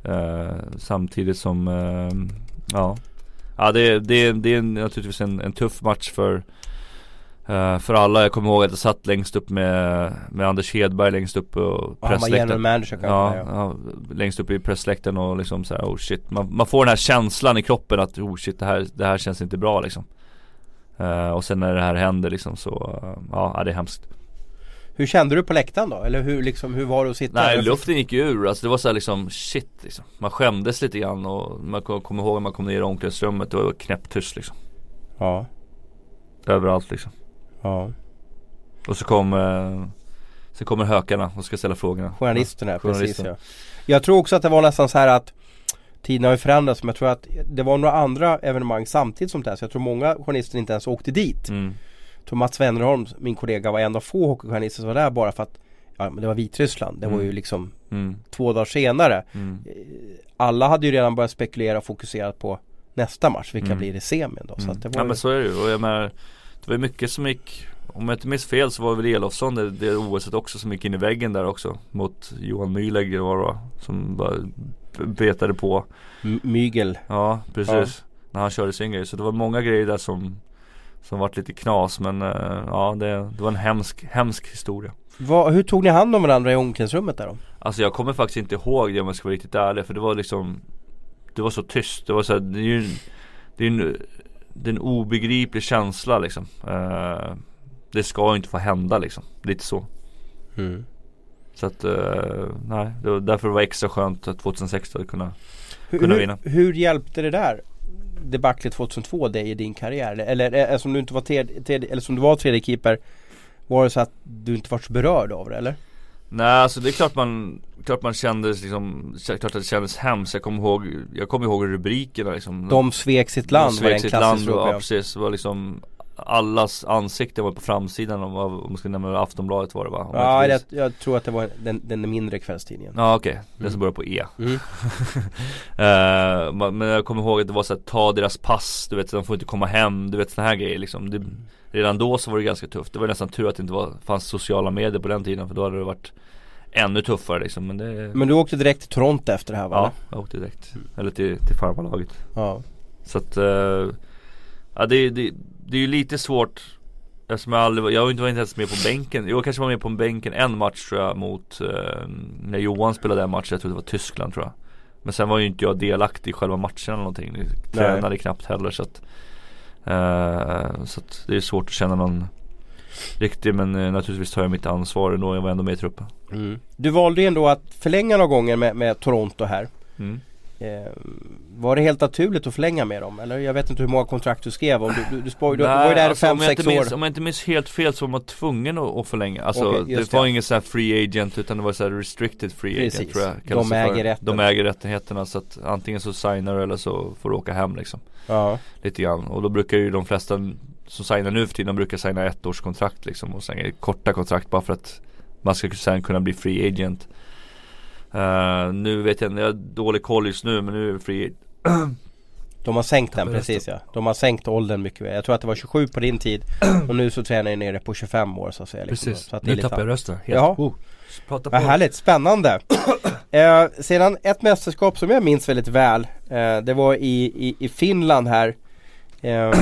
[SPEAKER 2] Eh, samtidigt som, eh, ja Ja det, det, det är naturligtvis en, en tuff match för eh, För alla, jag kommer ihåg att jag satt längst upp med, med Anders Hedberg längst upp på
[SPEAKER 1] Och
[SPEAKER 2] pressläktaren.
[SPEAKER 1] kan
[SPEAKER 2] ja,
[SPEAKER 1] säga.
[SPEAKER 2] ja, längst upp i pressläktaren och liksom så här, oh shit. Man, man får den här känslan i kroppen att oh shit det här, det här känns inte bra liksom. Eh, Och sen när det här händer liksom så, eh, ja det är hemskt
[SPEAKER 1] Hur kände du på läktaren då? Eller hur, liksom, hur var det att sitta
[SPEAKER 2] Nej
[SPEAKER 1] där?
[SPEAKER 2] luften gick ju ur, alltså det var så här liksom shit liksom Man skämdes lite grann och man kom- kommer ihåg när man kom ner i omklädningsrummet, det var knäpptyst liksom
[SPEAKER 1] Ja,
[SPEAKER 2] Överallt liksom
[SPEAKER 1] ja.
[SPEAKER 2] Och så kom eh, Sen kommer hökarna och ska ställa frågorna
[SPEAKER 1] Journalisterna, precis
[SPEAKER 2] journalisterna.
[SPEAKER 1] ja. Jag tror också att det var nästan så här att Tiden har ju förändrats men jag tror att det var några andra evenemang samtidigt som det här så jag tror många journalister inte ens åkte dit.
[SPEAKER 2] mm.
[SPEAKER 1] Tror Mats Wennerholm, min kollega, var en av få hockeyjournalister som var där bara för att Ja men det var Vitryssland, det var
[SPEAKER 2] Mm.
[SPEAKER 1] ju liksom
[SPEAKER 2] Mm.
[SPEAKER 1] två dagar senare
[SPEAKER 2] Mm.
[SPEAKER 1] Alla hade ju redan börjat spekulera och fokusera på nästa match, vilka
[SPEAKER 2] Mm.
[SPEAKER 1] blir i semin då? Så
[SPEAKER 2] Mm.
[SPEAKER 1] att det var
[SPEAKER 2] Ja
[SPEAKER 1] ju...
[SPEAKER 2] men så är det ju och jag menar Det var ju mycket som gick Om jag inte minns fel så var väl Elofsson det, det OSet också som gick in i väggen där också Mot Johan Myhlegg var det va? Som bara betade på
[SPEAKER 1] M- Mygel
[SPEAKER 2] Ja precis När han körde sin grej så det var många grejer där som Som vart lite knas men eh, ja det, det var en hemsk, hemsk historia
[SPEAKER 1] Vad, Hur tog ni hand om varandra i omklädningsrummet där då?
[SPEAKER 2] Alltså jag kommer faktiskt inte ihåg det om jag ska vara riktigt ärlig för det var liksom Det var så tyst, det var så här, det är ju Det är en, det är en obegriplig känsla liksom Eh, Det ska ju inte få hända liksom, lite så
[SPEAKER 1] Mm.
[SPEAKER 2] Så att, eh, nej, det var därför det var extra skönt att 2016 kunna
[SPEAKER 1] Hur,
[SPEAKER 2] Kunna
[SPEAKER 1] hur,
[SPEAKER 2] vinna.
[SPEAKER 1] hur hjälpte det där debaclet 2002 dig i din karriär? Eller, eller som du inte var tredje, tredje, eller som du var tredje keeper Var det så att du inte var så berörd av det eller?
[SPEAKER 2] Nej alltså det är klart man Klart man kändes liksom Klart att det kändes hemskt Jag kommer ihåg Jag kommer ihåg rubrikerna liksom
[SPEAKER 1] De svek sitt land
[SPEAKER 2] De
[SPEAKER 1] var
[SPEAKER 2] svek
[SPEAKER 1] en
[SPEAKER 2] sitt land,
[SPEAKER 1] rubrik.
[SPEAKER 2] ja, precis, det var liksom Allas ansikten var på framsidan om, om man ska nämna Aftonbladet var det va? Jag
[SPEAKER 1] Ja, det, jag tror att det var den, den mindre kvällstidningen.
[SPEAKER 2] Ja okej, den
[SPEAKER 1] Mm.
[SPEAKER 2] som börjar på E
[SPEAKER 1] Mm.
[SPEAKER 2] Ma- Men jag kommer ihåg att det var så här, ta deras pass, du vet de får inte komma hem, du vet såna här grejer liksom det, Redan då så var det ganska tufft, det var nästan tur att det inte var, fanns sociala medier på den tiden för då hade det varit Ännu tuffare liksom men det
[SPEAKER 1] Men du åkte direkt till Toronto efter det här va?
[SPEAKER 2] Ja, jag åkte direkt, eller till, till farmarlaget
[SPEAKER 1] ja.
[SPEAKER 2] Så att, eh, ja det, det, det är ju lite svårt Eftersom jag aldrig, jag var inte ens med på bänken Jag kanske var med på bänken en match tror jag mot eh, När Johan spelade en match, jag tror det var Tyskland tror jag Men sen var ju inte jag delaktig i själva matchen eller någonting Jag Tränade knappt heller så att eh, Så att det är svårt att känna någon Riktig men eh, naturligtvis tar jag mitt ansvar ändå, jag var ändå med i truppen
[SPEAKER 1] Mm. Du valde ju ändå att förlänga några gånger med, med Toronto här.
[SPEAKER 2] mm.
[SPEAKER 1] Eh, var det helt naturligt att förlänga med dem? Eller jag vet inte hur många kontrakt du skrev om. Du, du, du, spoj, du, du var ju där i
[SPEAKER 2] alltså, om, jag
[SPEAKER 1] 5-6
[SPEAKER 2] inte minns,
[SPEAKER 1] år.
[SPEAKER 2] om jag inte minns helt fel så var man tvungen att, att förlänga Alltså
[SPEAKER 1] just
[SPEAKER 2] det var
[SPEAKER 1] det.
[SPEAKER 2] ingen sån här free agent utan det var så här restricted free agent
[SPEAKER 1] Precis.
[SPEAKER 2] tror jag
[SPEAKER 1] De
[SPEAKER 2] för.
[SPEAKER 1] äger rätten.
[SPEAKER 2] De äger rättigheterna så att antingen så signar du eller så får du åka hem liksom
[SPEAKER 1] Ja.
[SPEAKER 2] Lite grann och då brukar ju de flesta som signar nu för tiden de brukar signa ett års kontrakt liksom och sen korta kontrakt bara för att man ska sen kunna bli free agent Eh, Nu vet jag inte, jag har dålig koll just nu men nu är det free
[SPEAKER 1] De har sänkt den precis ja. De har sänkt åldern mycket väl. Jag tror att det var 27 på din tid. Och nu så tränar jag nere på 25 år så att säga. Liksom.
[SPEAKER 4] Precis,
[SPEAKER 1] Så att det är
[SPEAKER 4] nu
[SPEAKER 1] lite
[SPEAKER 4] tappar jag rösten helt.
[SPEAKER 1] Jaha.
[SPEAKER 4] Oh. Prata på.
[SPEAKER 1] Härligt, spännande. eh, sedan ett mästerskap som jag minns väldigt väl. Eh, det var i, i, i Finland här. Eh,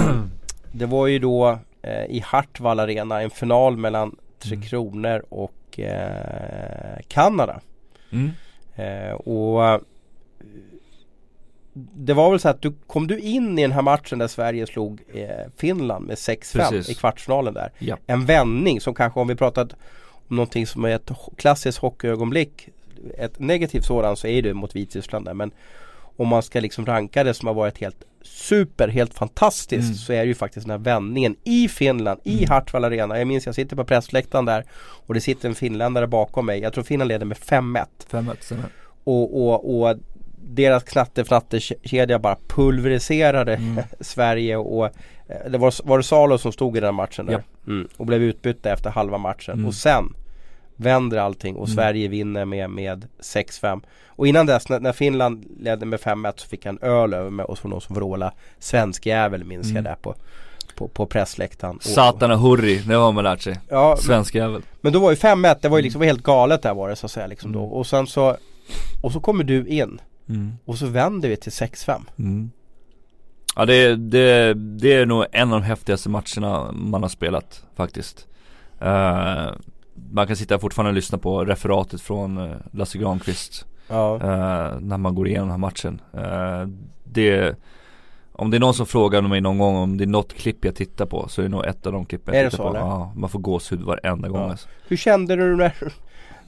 [SPEAKER 1] det var ju då eh, i Hartwall Arena en final mellan Tre
[SPEAKER 4] Mm.
[SPEAKER 1] Kronor och eh, Kanada.
[SPEAKER 2] Mm.
[SPEAKER 1] Eh, och eh, det var väl så att du kom du in i den här matchen där Sverige slog eh, Finland med 6-5
[SPEAKER 2] Precis.
[SPEAKER 1] i kvartsfinalen där.
[SPEAKER 2] Ja.
[SPEAKER 1] En vändning som kanske om vi pratat om någonting som är ett klassiskt hockeyögonblick ett negativt sådant så är det mot Vitryssland där men om man ska liksom ranka det som har varit helt super, helt fantastiskt
[SPEAKER 2] Mm.
[SPEAKER 1] så är det ju faktiskt den här vändningen i Finland, i Hartwall Arena. Jag minns jag sitter på pressläktaren där och det sitter en finländare bakom mig. Jag tror Finland leder med 5-1.
[SPEAKER 2] 5-1 stämmer.
[SPEAKER 1] Och, och, och deras knatte-fnatte-kedja bara pulveriserade
[SPEAKER 2] Mm.
[SPEAKER 1] Sverige och eh, det var, var det Salo som stod i den matchen där.
[SPEAKER 2] Ja.
[SPEAKER 1] Mm, och blev utbytta efter halva matchen.
[SPEAKER 2] Mm.
[SPEAKER 1] Och sen vänder allting och
[SPEAKER 2] Mm.
[SPEAKER 1] Sverige vinner med, med 6-5. Och innan dess när, när Finland ledde med 5-1 så fick han öl över med oss från någon som vrålade svensk jävel minns jag
[SPEAKER 2] Mm.
[SPEAKER 1] där på, på, på pressläktaren. Och-
[SPEAKER 2] Satana hurri, det har man lärt sig.
[SPEAKER 1] Ja,
[SPEAKER 2] Svensk jävel.
[SPEAKER 1] men då var ju 5-1, det var ju liksom helt galet där var det så att säga liksom då.
[SPEAKER 2] Mm.
[SPEAKER 1] Och sen så Och så kommer du in
[SPEAKER 2] Mm.
[SPEAKER 1] och så vänder vi till 6-5.
[SPEAKER 2] Mm. Ja det, det, det är nog en av de häftigaste matcherna man har spelat faktiskt. Eh, man kan sitta fortfarande och lyssna på referatet från eh, Lasse Granqvist
[SPEAKER 1] Ja.
[SPEAKER 2] eh, när man går igenom den här matchen. Eh, det, om det är någon som frågar mig någon gång om det är något klipp jag tittar på så är det nog ett av de klippen jag
[SPEAKER 1] Är det
[SPEAKER 2] tittar
[SPEAKER 1] så,
[SPEAKER 2] på.
[SPEAKER 1] eller?
[SPEAKER 2] Ja, man får gåshud varenda gång
[SPEAKER 1] Ja.
[SPEAKER 2] alltså.
[SPEAKER 1] Hur kände du när,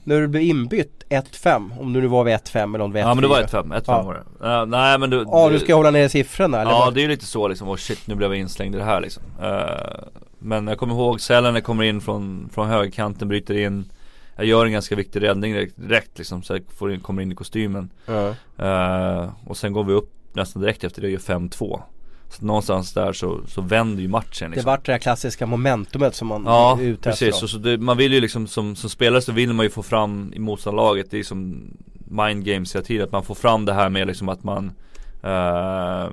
[SPEAKER 1] när du blev inbytt 1-5? Om du nu var vid 1-5 eller om det var 1-4?
[SPEAKER 2] Ja men det var 1-5, 1-5
[SPEAKER 1] Ja.
[SPEAKER 2] var det. Eh, nej men du
[SPEAKER 1] Ja du ska hålla ner siffrorna eller?
[SPEAKER 2] Ja det är ju lite så liksom, och shit nu blev jag inslängd i det här liksom Eh, Men jag kommer ihåg Sälen kommer in från, från högerkanten, bryter in. Jag gör en ganska viktig räddning direkt, direkt liksom, så jag får in, kommer in i kostymen.
[SPEAKER 1] Ja.
[SPEAKER 2] Eh, Och sen går vi upp nästan direkt efter det och gör 5-2 Så någonstans där så, så vänder ju matchen
[SPEAKER 1] Det
[SPEAKER 2] liksom.
[SPEAKER 1] vart det här klassiska momentumet som man
[SPEAKER 2] Ja
[SPEAKER 1] är ute efter
[SPEAKER 2] precis, så det, man vill ju liksom som, som spelare så vill man ju få fram i motståndarlaget Det är som mind games hela tiden, att man får fram det här med liksom att man eh,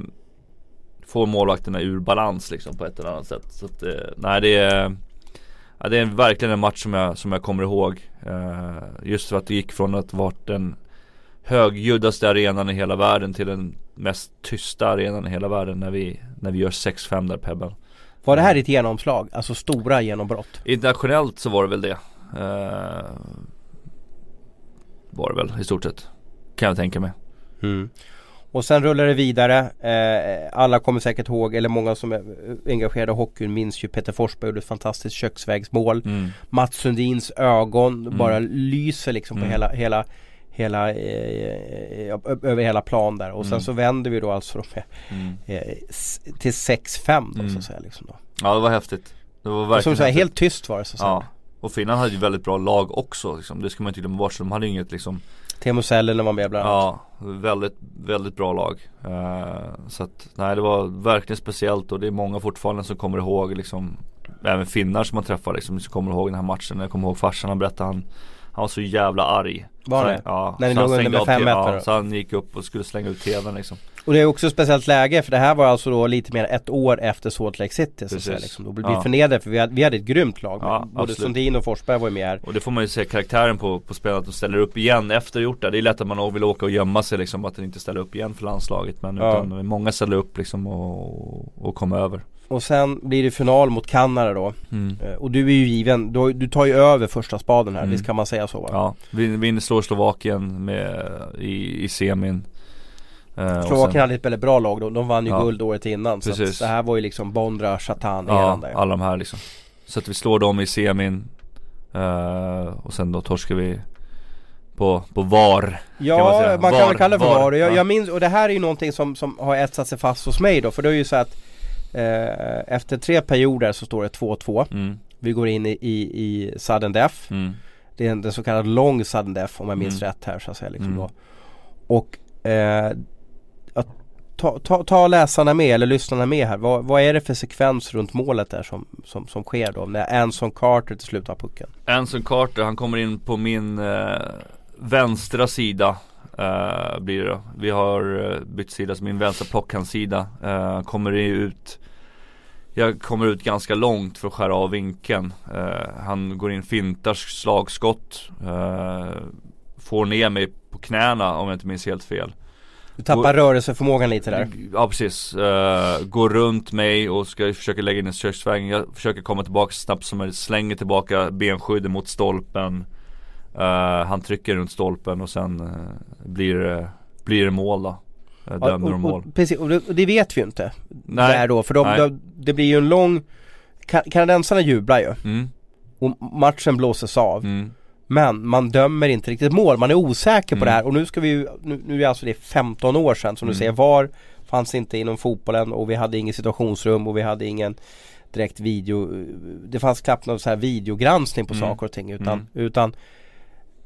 [SPEAKER 2] Får målvakterna ur balans liksom på ett eller annat sätt Så att, eh, nej det är ja, Det är verkligen en match som jag, som jag kommer ihåg eh, Just för att det gick från att varit den högljuddaste arenan i hela världen till den mest tysta arenan i hela världen när vi, när vi gör 6-5 där på Hebben
[SPEAKER 1] Var det här ditt genomslag? Alltså stora genombrott?
[SPEAKER 2] Internationellt så var det väl det eh, Var det väl i stort sett Kan jag tänka mig
[SPEAKER 1] Mm. Och sen rullar det vidare. Eh, alla kommer säkert ihåg, eller många som är engagerade i hockeyn minns ju Peter Forsberg gjorde ett fantastiskt köksvägsmål.
[SPEAKER 2] mm.
[SPEAKER 1] Mats Sundins ögon
[SPEAKER 2] Mm.
[SPEAKER 1] bara lyser liksom på
[SPEAKER 2] Mm.
[SPEAKER 1] hela, hela Hela, eh, ö- över hela plan där och sen
[SPEAKER 2] Mm.
[SPEAKER 1] så vänder vi då alltså med,
[SPEAKER 2] Mm.
[SPEAKER 1] eh, till 6-5 då så
[SPEAKER 2] Mm.
[SPEAKER 1] att säga liksom då.
[SPEAKER 2] Ja det var häftigt Det var
[SPEAKER 1] Och
[SPEAKER 2] verkligen
[SPEAKER 1] som så här, helt tyst var det så att säga.
[SPEAKER 2] Ja Och Finland hade ju väldigt bra lag också liksom. Det ska man inte glömma bort så de hade inget liksom
[SPEAKER 1] Teemu Selänne var med bland annat.
[SPEAKER 2] Ja, väldigt, väldigt bra lag Eh, Så att, nej det var verkligen speciellt och det är många fortfarande som kommer ihåg liksom Även finnar som man träffar liksom, som kommer ihåg den här matchen Jag kommer ihåg farsan, han berättade han han var så jävla arg
[SPEAKER 1] Var det?
[SPEAKER 2] Ja,
[SPEAKER 1] När ni
[SPEAKER 2] så han
[SPEAKER 1] låg under
[SPEAKER 2] stängde
[SPEAKER 1] med
[SPEAKER 2] av te-
[SPEAKER 1] 5-1
[SPEAKER 2] Ja,
[SPEAKER 1] då?
[SPEAKER 2] så han gick upp och skulle slänga ut tvn liksom
[SPEAKER 1] Och det är också ett speciellt läge för det här var alltså då lite mer ett år efter Salt Lake City så att
[SPEAKER 2] Precis.
[SPEAKER 1] säga, liksom. Då blev vi
[SPEAKER 2] Ja.
[SPEAKER 1] förnedrade för vi hade, vi hade ett grymt lag.
[SPEAKER 2] Ja,
[SPEAKER 1] Både
[SPEAKER 2] absolut.
[SPEAKER 1] Sundin och Forsberg var ju med här.
[SPEAKER 2] Och det får man ju se karaktären på, på spelarna att de ställer upp igen efter gjort det. Det är lätt att man vill åka och gömma sig liksom att den inte ställer upp igen för landslaget. Men
[SPEAKER 1] Ja.
[SPEAKER 2] utan många ställer upp liksom och, och kommer över.
[SPEAKER 1] Och sen blir det final mot Kanada då.
[SPEAKER 2] Mm.
[SPEAKER 1] Eh, Och du är ju given, du, du tar ju över första spaden här,
[SPEAKER 2] Mm.
[SPEAKER 1] visst kan man säga så va?
[SPEAKER 2] Ja, vi, vi slår Slovakien med, i, i semin. Eh,
[SPEAKER 1] Slovakien
[SPEAKER 2] sen-
[SPEAKER 1] hade ett väldigt bra lag då, de vann ju
[SPEAKER 2] Ja.
[SPEAKER 1] guld året innan. Så att
[SPEAKER 2] Precis.
[SPEAKER 1] det här var ju liksom Bondra, Chatan,
[SPEAKER 2] Ja,
[SPEAKER 1] där.
[SPEAKER 2] alla de här liksom. Så att vi slår dem i semin. eh, och sen då torskar vi på, på VAR.
[SPEAKER 1] Ja,
[SPEAKER 2] kan
[SPEAKER 1] man,
[SPEAKER 2] man
[SPEAKER 1] kan
[SPEAKER 2] Var,
[SPEAKER 1] väl kalla det för
[SPEAKER 2] var,
[SPEAKER 1] var. Jag,
[SPEAKER 2] ja.
[SPEAKER 1] jag minns, och det här är ju någonting som, som har etsat sig fast hos mig då. För det är ju så att eh, efter tre perioder så står det 2-2.
[SPEAKER 2] Mm,
[SPEAKER 1] Vi går in i, i, i sudden death.
[SPEAKER 2] mm,
[SPEAKER 1] Det är en, en så kallad lång sudden death om jag minns
[SPEAKER 2] Mm.
[SPEAKER 1] rätt här så att säga. Liksom
[SPEAKER 2] Mm.
[SPEAKER 1] då. Och eh, ta, ta, ta läsarna med eller lyssnarna med här. Vad, vad är det för sekvens runt målet där som, som, som sker då? När Anson Carter till slut har pucken.
[SPEAKER 2] Anson Carter, han kommer in på min eh, vänstra sida eh, blir det. Då. Vi har eh, bytt sida, så min vänstra plockhandsida eh, kommer ut Jag kommer ut ganska långt för att skära av vinkeln. Eh, Han går in, fintar slagskott eh, Får ner mig på knäna om jag inte minns helt fel.
[SPEAKER 1] Du tappar rörelseförmågan lite där.
[SPEAKER 2] Ja precis, uh, går runt mig och ska försöka lägga in en köksväng Jag försöker komma tillbaka så snabbt som möjligt, slänger tillbaka benskyddet mot stolpen uh, Han trycker runt stolpen och sen uh, blir, blir det mål då uh,
[SPEAKER 1] Ja,
[SPEAKER 2] Dömer de mål
[SPEAKER 1] och, precis, och det, och det vet vi ju inte.
[SPEAKER 2] Nej.
[SPEAKER 1] Där då, för de, de, det blir ju en lång Ka- Kanadensarna jublar ju
[SPEAKER 2] mm,
[SPEAKER 1] och matchen blåses av.
[SPEAKER 2] mm,
[SPEAKER 1] Men man dömer inte riktigt mål, man är osäker på
[SPEAKER 2] Mm.
[SPEAKER 1] det här och nu ska vi ju, nu, nu är alltså det 15 år sedan som du
[SPEAKER 2] Mm.
[SPEAKER 1] säger, VAR fanns inte inom fotbollen och vi hade ingen situationsrum och vi hade ingen direkt video Det fanns knappt någon så här videogranskning på
[SPEAKER 2] Mm.
[SPEAKER 1] saker och ting utan,
[SPEAKER 2] Mm.
[SPEAKER 1] utan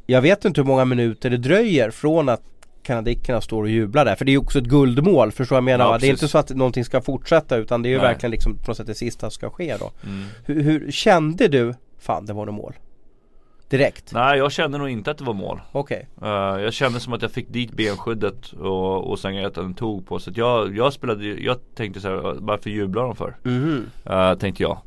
[SPEAKER 1] Jag vet inte hur många minuter det dröjer från att kanadickerna står och jublar där för det är ju också ett guldmål, förstår jag menar?
[SPEAKER 2] Ja,
[SPEAKER 1] det är inte så att någonting ska fortsätta utan det är ju
[SPEAKER 2] Nej.
[SPEAKER 1] verkligen liksom på något sätt det sista som ska ske då
[SPEAKER 2] Mm.
[SPEAKER 1] hur, hur kände du, fan det var nog mål? Direkt?
[SPEAKER 2] Nej jag kände nog inte att det var mål
[SPEAKER 1] Okej
[SPEAKER 2] Eh, Jag kände som att jag fick dit benskyddet och, och sen att den tog på så jag, jag spelade, jag tänkte så här, varför jublar de för?
[SPEAKER 1] Mhm.
[SPEAKER 2] Uh, tänkte jag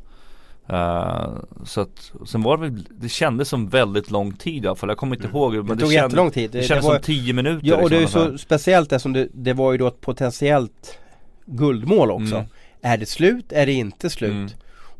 [SPEAKER 2] Eh, Så att, sen var det väl, det kändes som väldigt lång tid i alla fall, jag kommer inte ihåg men
[SPEAKER 1] Mm. Det tog jättelång tid.
[SPEAKER 2] Det,
[SPEAKER 1] Det-
[SPEAKER 2] kändes
[SPEAKER 1] det var-
[SPEAKER 2] som 10 minuter
[SPEAKER 1] Ja och det är ju
[SPEAKER 2] liksom,
[SPEAKER 1] så speciellt eftersom det, det var ju då ett potentiellt guldmål också.
[SPEAKER 2] Mm.
[SPEAKER 1] Är det slut? Är det inte slut?
[SPEAKER 2] Mm.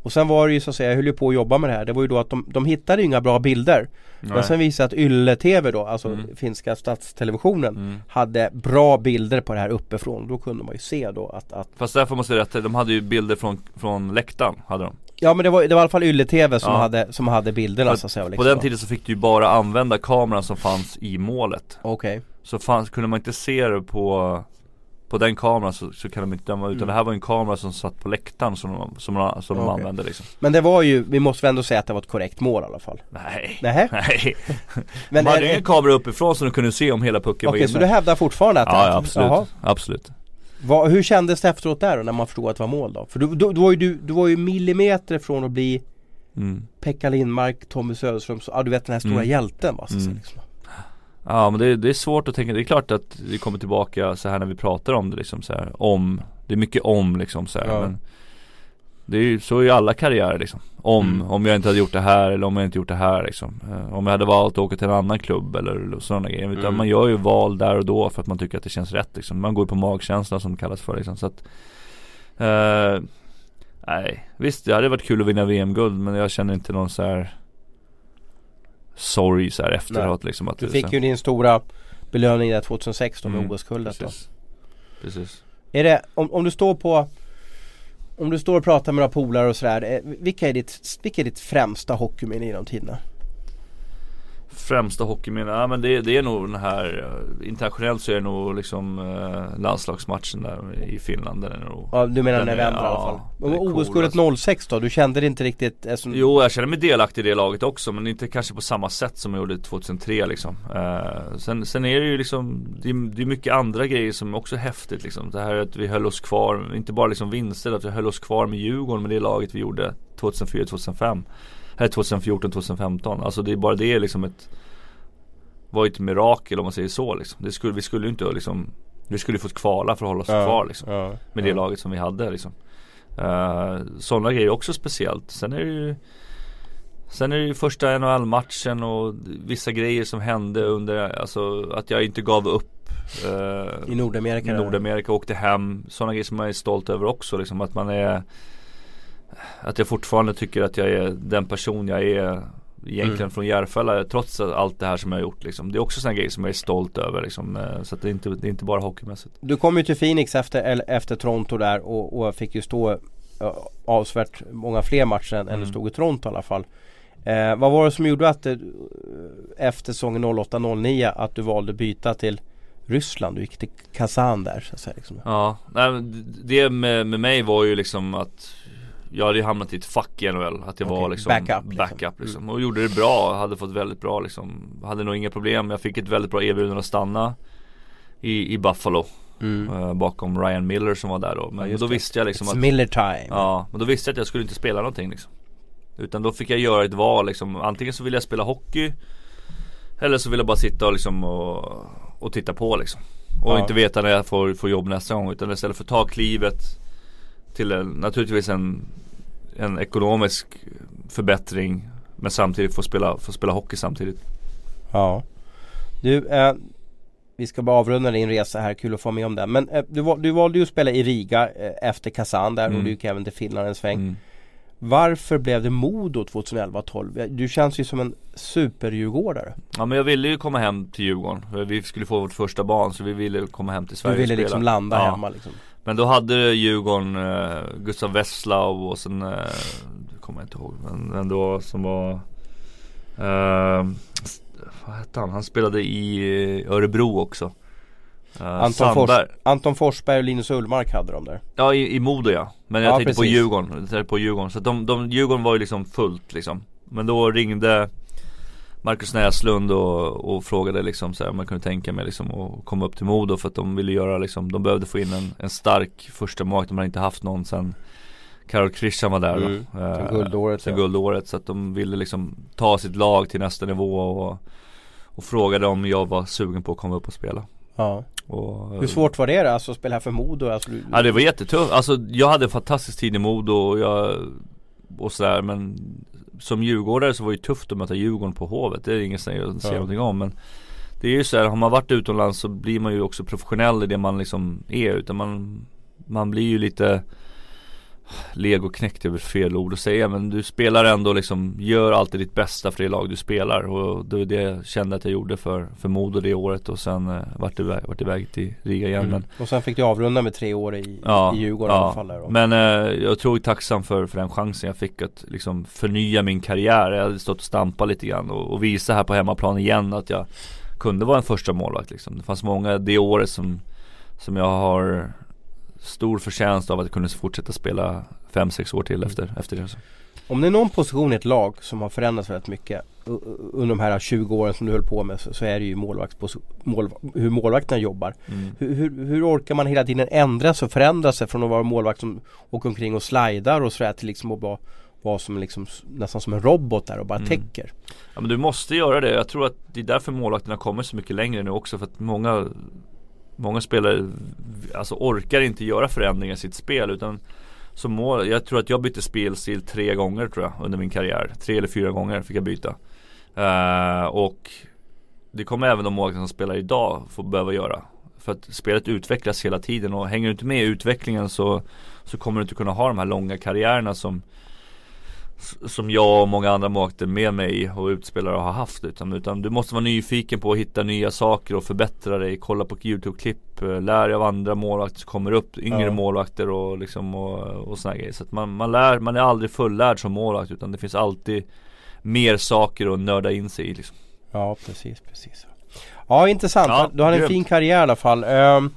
[SPEAKER 1] Och sen var det ju så att säga, jag höll ju på att jobba med det här. Det var ju då att de, de hittade inga bra bilder. Men
[SPEAKER 2] Nej.
[SPEAKER 1] sen visade att Ylle TV då, alltså
[SPEAKER 2] Mm.
[SPEAKER 1] finska statstelevisionen
[SPEAKER 2] Mm.
[SPEAKER 1] hade bra bilder på det här uppifrån. Då kunde man ju se då att, att
[SPEAKER 2] Fast därför måste jag rätta, de hade ju bilder från, från läktaren, hade de
[SPEAKER 1] Ja men det var, det var i alla fall Ylle TV som,
[SPEAKER 2] Ja.
[SPEAKER 1] hade, som hade bilderna så att säga.
[SPEAKER 2] På
[SPEAKER 1] Liksom.
[SPEAKER 2] den tiden så fick du ju bara använda kameran som fanns i målet
[SPEAKER 1] Okej.
[SPEAKER 2] Så fanns, kunde man inte se det på På den kameran så, så kan de inte döma utan
[SPEAKER 1] Mm.
[SPEAKER 2] det här var en kamera som satt på läktaren som de, som de, som de
[SPEAKER 1] Okej.
[SPEAKER 2] använde liksom
[SPEAKER 1] Men det var ju, vi måste väl ändå säga att det var ett korrekt mål i alla fall.
[SPEAKER 2] Nej
[SPEAKER 1] Nähä?
[SPEAKER 2] Nej
[SPEAKER 1] Men
[SPEAKER 2] De hade
[SPEAKER 1] det-
[SPEAKER 2] ingen kamera uppifrån så de kunde se om hela pucken
[SPEAKER 1] Okej
[SPEAKER 2] var
[SPEAKER 1] så
[SPEAKER 2] inne
[SPEAKER 1] du hävdar fortfarande att
[SPEAKER 2] Ja,
[SPEAKER 1] att-
[SPEAKER 2] ja absolut,
[SPEAKER 1] Jaha.
[SPEAKER 2] absolut
[SPEAKER 1] Vad, hur kändes det efteråt där då när man förstod att det var mål då? För du, du, du, var, ju, du, du var ju millimeter från att bli
[SPEAKER 2] mm.
[SPEAKER 1] Pekka Lindmark, Tommy Söderström, så, ja du vet den här stora
[SPEAKER 2] Mm.
[SPEAKER 1] hjälten va? Så,
[SPEAKER 2] Mm.
[SPEAKER 1] liksom.
[SPEAKER 2] Ja men det, det är svårt att tänka, det är klart att vi kommer tillbaka så här när vi pratar om det liksom så här, om Det är mycket om liksom så här,
[SPEAKER 1] Ja.
[SPEAKER 2] men Det är ju så i alla karriärer liksom Om,
[SPEAKER 1] Mm.
[SPEAKER 2] om jag inte hade gjort det här eller om jag inte gjort det här liksom Eh, Om jag hade valt att åka till en annan klubb eller sådana grejer Utan
[SPEAKER 1] Mm.
[SPEAKER 2] man gör ju val där och då för att man tycker att det känns rätt liksom Man går ju på magkänsla som det kallas för liksom så att eh, Nej, visst det hade varit kul att vinna VM-guld men jag känner inte någon så här Sorg så här efteråt liksom att
[SPEAKER 1] Du
[SPEAKER 2] det-
[SPEAKER 1] fick
[SPEAKER 2] sen-
[SPEAKER 1] ju din stora belöning där 2006 då med
[SPEAKER 2] Mm,
[SPEAKER 1] OS-guldet.
[SPEAKER 2] Precis. Precis.
[SPEAKER 1] Är det, om, om du står på om du står och pratar med några polare och sådär, eh, vilka är ditt, vilka är ditt främsta hockeyminne genom tiderna?
[SPEAKER 2] Främsta hockeyminne, ja men det, det är nog den här eh, Internationellt så är det nog liksom eh, landslagsmatchen där i Finland den är nog
[SPEAKER 1] Ja du menar
[SPEAKER 2] Den
[SPEAKER 1] när
[SPEAKER 2] är-
[SPEAKER 1] vi ändrar i alla
[SPEAKER 2] ja,
[SPEAKER 1] fall.
[SPEAKER 2] den är
[SPEAKER 1] Och
[SPEAKER 2] cool,
[SPEAKER 1] OS-guldet
[SPEAKER 2] alltså.
[SPEAKER 1] 06 då, du kände det inte riktigt? som-
[SPEAKER 2] Jo jag känner mig delaktig i det laget också men inte kanske på samma sätt som jag gjorde 2003 liksom eh, sen, sen är det ju liksom Det är, det är mycket andra grejer som också är häftigt liksom Det här att vi höll oss kvar, inte bara liksom vinster, att vi höll oss kvar med Djurgården med det laget vi gjorde 2004-2005 Eller 2014-2015 Alltså det är bara det liksom ett Var ju ett mirakel om man säger så liksom. det skulle, Vi skulle ju inte liksom Vi skulle fått kvala för att hålla oss
[SPEAKER 1] Ja,
[SPEAKER 2] kvar liksom
[SPEAKER 1] ja,
[SPEAKER 2] med
[SPEAKER 1] ja.
[SPEAKER 2] det laget som vi hade liksom. Uh, Sådana grejer är också speciellt. Sen är det ju Sen är det ju första NHL-matchen och vissa grejer som hände under, alltså att jag inte gav upp eh,
[SPEAKER 1] I Nordamerika?
[SPEAKER 2] i. Nordamerika och åkte hem. Sådana grejer som man är stolt över också liksom. Att man är Att jag fortfarande tycker att jag är den person jag är Egentligen
[SPEAKER 1] Mm.
[SPEAKER 2] från Järfälla trots allt det här som jag har gjort liksom. Det är också sådana grejer som jag är stolt över liksom. Eh, Så att det är inte, det är inte bara hockeymässigt.
[SPEAKER 1] Du kom ju till Phoenix efter, efter Toronto där och, och fick ju stå avsevärt många fler matcher än, än
[SPEAKER 2] Mm.
[SPEAKER 1] du stod i Toronto i alla fall. Eh, vad var det som gjorde att det, efter säsongen 08-09 att du valde byta till Ryssland? Du gick till Kazan där så att säga. Liksom.
[SPEAKER 2] Ja, det med, med mig var ju liksom att Jag hade ju hamnat i ett fack i NHL Att jag var
[SPEAKER 1] Okej,
[SPEAKER 2] liksom
[SPEAKER 1] backup, liksom.
[SPEAKER 2] backup liksom. Och gjorde det bra, hade fått väldigt bra liksom Hade nog inga problem, jag fick ett väldigt bra erbjudande att stanna I, i Buffalo
[SPEAKER 1] Mm.
[SPEAKER 2] eh, Bakom Ryan Miller som var där då Men
[SPEAKER 1] Ja,
[SPEAKER 2] då
[SPEAKER 1] det.
[SPEAKER 2] visste jag liksom
[SPEAKER 1] It's
[SPEAKER 2] att
[SPEAKER 1] Miller time.
[SPEAKER 2] Ja, men då visste jag att jag skulle inte spela någonting liksom Utan då fick jag göra ett val liksom Antingen så vill jag spela hockey Eller så vill jag bara sitta och liksom och, och titta på liksom Och
[SPEAKER 1] Ja.
[SPEAKER 2] inte veta när jag får, får jobb nästa gång Utan istället för att ta klivet Till en, naturligtvis en En ekonomisk förbättring Men samtidigt få spela, få spela hockey samtidigt
[SPEAKER 1] Ja. Du, eh, vi ska bara avrunda din resa här, kul att få med om den. Men eh, du, du valde ju att spela i Riga eh, efter Kazan där
[SPEAKER 2] Mm.
[SPEAKER 1] och du gick även till Finland en sväng.
[SPEAKER 2] mm.
[SPEAKER 1] Varför blev det Modo 2011-12? Du känns ju som en superdjurgårdare.
[SPEAKER 2] Ja men jag ville ju komma hem till Djurgården Vi skulle få vårt första barn så vi ville komma hem till
[SPEAKER 1] Du
[SPEAKER 2] Sverige
[SPEAKER 1] ville
[SPEAKER 2] och
[SPEAKER 1] liksom landa
[SPEAKER 2] Ja.
[SPEAKER 1] hemma liksom.
[SPEAKER 2] Men då hade Djurgården eh, Gustav Wesslau och sen eh, kommer jag inte ihåg men, men då som var Uh, vad hette han? Han spelade i Örebro också.
[SPEAKER 1] Uh, Anton, Fors, Anton Forsberg och Linus Ullmark hade de där.
[SPEAKER 2] Ja i, i Modo ja. Men jag ja, tänkte precis. på Djurgården. Jag tänkte på Djurgården. Så de, de, Djurgården var ju liksom fullt liksom. Men då ringde Marcus Näslund och, och frågade liksom så här, om man kunde tänka mig liksom att komma upp till Modo för att de ville göra liksom, de behövde få in en, en stark första målvakt. De hade inte haft någon sen Karol Christian var där mm.
[SPEAKER 1] då. Eh, guldåret.
[SPEAKER 2] Sen ja. guldåret. Så att de ville liksom ta sitt lag till nästa nivå och, och frågade om jag var sugen på att komma upp och spela.
[SPEAKER 1] Ja. Och, Hur svårt var det alltså att spela för Modo? Alltså, du...
[SPEAKER 2] Ja det var jättetufft. Alltså jag hade en fantastisk tid i Modo och jag och sådär men som djurgårdare så var det tufft att möta Djurgården på Hovet. Det är inget som jag säger ja. någonting om men Det är ju så här, har man varit utomlands så blir man ju också professionell i det man liksom är utan man Man blir ju lite legoknäckt är väl fel ord att säga men du spelar ändå liksom Gör alltid ditt bästa för det lag du spelar. Och det var det jag kände att jag gjorde för, för Modo det året och sen eh, vart, det, vart iväg till Riga igen. Mm. men,
[SPEAKER 1] Och sen fick du avrunda med tre år i, ja, i Djurgården ja, i alla fall där
[SPEAKER 2] Men eh, jag otroligt tacksam för, för den chansen jag fick att liksom förnya min karriär. Jag hade stått och stampat lite grann och, och visa här på hemmaplan igen att jag kunde vara en första målvakt liksom. Det fanns många det året som Som jag har stor förtjänst av att kunna fortsätta spela 5-6 år till mm. efter, efter det. Så.
[SPEAKER 1] Om det är någon position i ett lag som har förändrats väldigt mycket under de här 20 åren som du höll på med så, så är det ju mål, hur målvakterna jobbar. Mm. Hur, hur, hur, orkar man hela tiden ändras och förändra sig från att vara målvakt som åker omkring och slidar och sådär till liksom att vara, vara som liksom, nästan som en robot där och bara mm. täcker.
[SPEAKER 2] Ja men du måste göra det. Jag tror att det är därför målvakterna kommer så mycket längre nu också för att många Många spelare alltså orkar inte göra förändringar i sitt spel utan som mål, jag tror att jag bytte spelstil tre gånger tror jag under min karriär. Tre eller fyra gånger fick jag byta. Uh, och det kommer även de målvakter som spelar idag få behöva göra. För att spelet utvecklas hela tiden och hänger du inte med i utvecklingen så, så kommer du inte kunna ha de här långa karriärerna som som jag och många andra målvakter med mig och utspelare har haft utan, utan du måste vara nyfiken på att hitta nya saker och förbättra dig, kolla på YouTube-klipp, eh, lär dig av andra målvakter som kommer upp, yngre ja. målvakter och liksom och, och såna grejer. Så att man, man lär, man är aldrig fullärd som målvakt utan det finns alltid mer saker att nörda in sig i liksom.
[SPEAKER 1] Ja precis, precis. Ja intressant, ja, du har en fin karriär i alla fall. Um,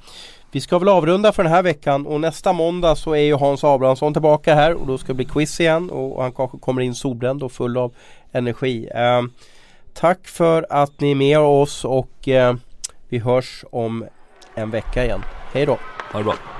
[SPEAKER 1] vi ska väl avrunda för den här veckan och nästa måndag så är ju Hans Abrahamsson tillbaka här och då ska det bli quiz igen och han kanske kommer in solbränd och full av energi. Eh, tack för att ni är med oss och eh, vi hörs om en vecka igen. Hej då!
[SPEAKER 2] Ha det bra!